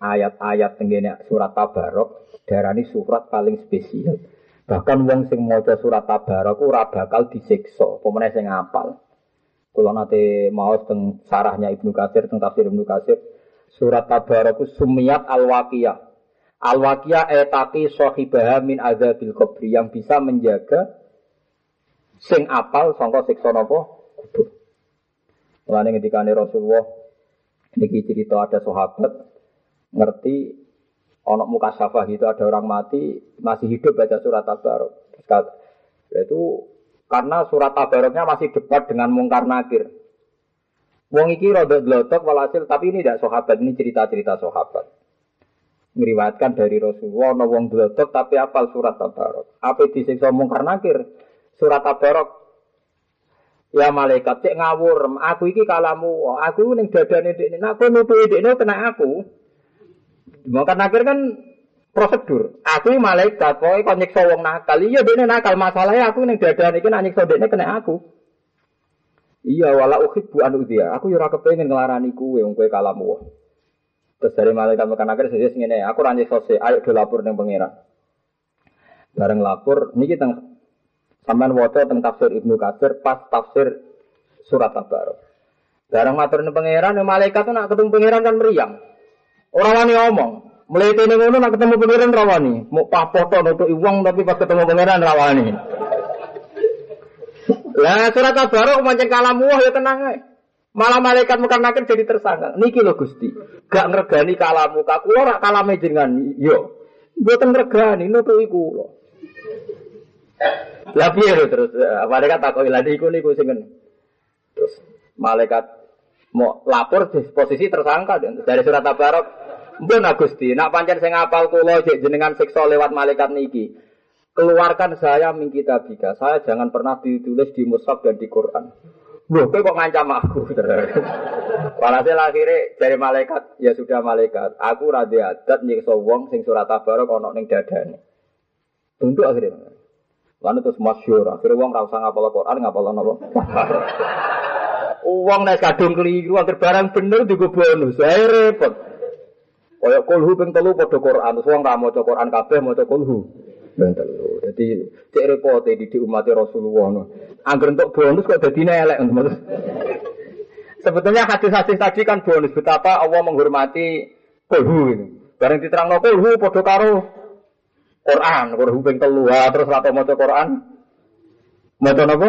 S2: ayat-ayat tenggene surat Tabarok darani surat paling spesial. Bahkan wong sing maca surat Tabarok ora bakal disiksa, pemene sing ngapal. Kula nate maos teng sarahnya Ibnu Katsir teng tafsir Ibnu Katsir Surat Tabarak sumiyat al-waqiyah. Al-waqiyah etaki sohibah min azabil kubri yang bisa menjaga sing apal sangka siksa napa kubur. Mulane ketika Rasulullah niki cerita ada sahabat ngerti ono muka syafah itu ada orang mati masih hidup baca surat tabarok. Itu karena surat tabaroknya masih dekat dengan mungkar nakir. Wong iki rada glotok walhasil tapi ini tidak sahabat, ini cerita-cerita sahabat. Ngeriwatkan dari Rasulullah, no wong glotok tapi apal surat tabarok. Apa disiksa mungkar nakir? Surat tabarok. Ya malaikat cek ngawur, aku iki kalamu, aku ning dadane dekne, kowe nutuki dekne kena aku. Mungkar nakir kan prosedur. Aku malaikat, pokoke kon nyiksa wong nakal. Iya dekne nakal, masalahnya aku ning dadane iki nek nyiksa dekne kena aku. Iya wala uhibbu an dia. Aku yo ora kepengin nglarani kuwe wong kowe kalamu. Terus dari malaikat mekan akhir saya ngene, aku ranjek sose, ayo do lapor ning pangeran. Bareng lapor niki teng sampean waca teng tafsir Ibnu Katsir pas tafsir surat Tabarok. Barang matur ning pangeran, ya malaikat tuh nak ketemu pangeran kan meriang. Orang wani ngomong. Mulai ini ngono ketemu pangeran rawani. Mau papoto nutuk uang tapi pas ketemu pangeran rawani. Lah surat kabar mancing kalamu ya tenang ae. Malah malaikat muka nakir jadi tersangka. Niki lo Gusti. Gak ngregani kalamu ka kula rak kalame jenengan. Yo. Mboten ngregani nutuki kula. Lah piye lho terus malaikat takoki lha niku niku sing Terus malaikat mau lapor di posisi tersangka dari surat Tabarok. Mbon Gusti, nak pancen sing ngapal kula jenengan siksa lewat malaikat niki. Keluarkan saya min kitabika. Saya jangan pernah ditulis di mushaf dan di Quran. Loh, kok ngancam aku? Walhasil akhirnya dari malaikat, ya sudah malaikat. Aku radhi adat nyiksa wong sing surat tabarok ono ning dadane. Tentu akhirnya. Lalu terus masyur, akhirnya wong rasa ngapal Quran, ngapal apa? Uang naik kadung keliru, angker barang bener juga bonus. Saya repot. Kayak kulhu ping telu padha Quran, terus wong ra maca Quran kabeh maca kulhu. Ben telu. Dadi cek di di umat Rasulullah. No. Angger untuk bonus kok dadi elek. Sebetulnya hadis-hadis tadi kan bonus betapa Allah menghormati kulhu ini. Bareng diterangno kulhu padha karo Quran, kulhu ping telu, terus ra maca Quran. Maca napa?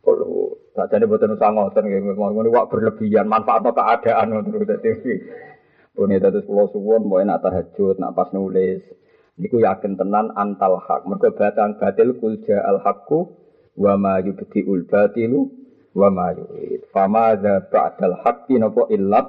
S2: Kulhu. Sajane boten usah ngoten nggih, ngono wak berlebihan, manfaatno keadaan terus dadi. Pune dados kula suwun mau nak tahajud, nak pas nulis. Niku yakin tenan antal hak. Mergo batang batil kul al haqqu wa ma yubtiul batilu wa ma yurid. Fama dza ba'dal haqqi napa illat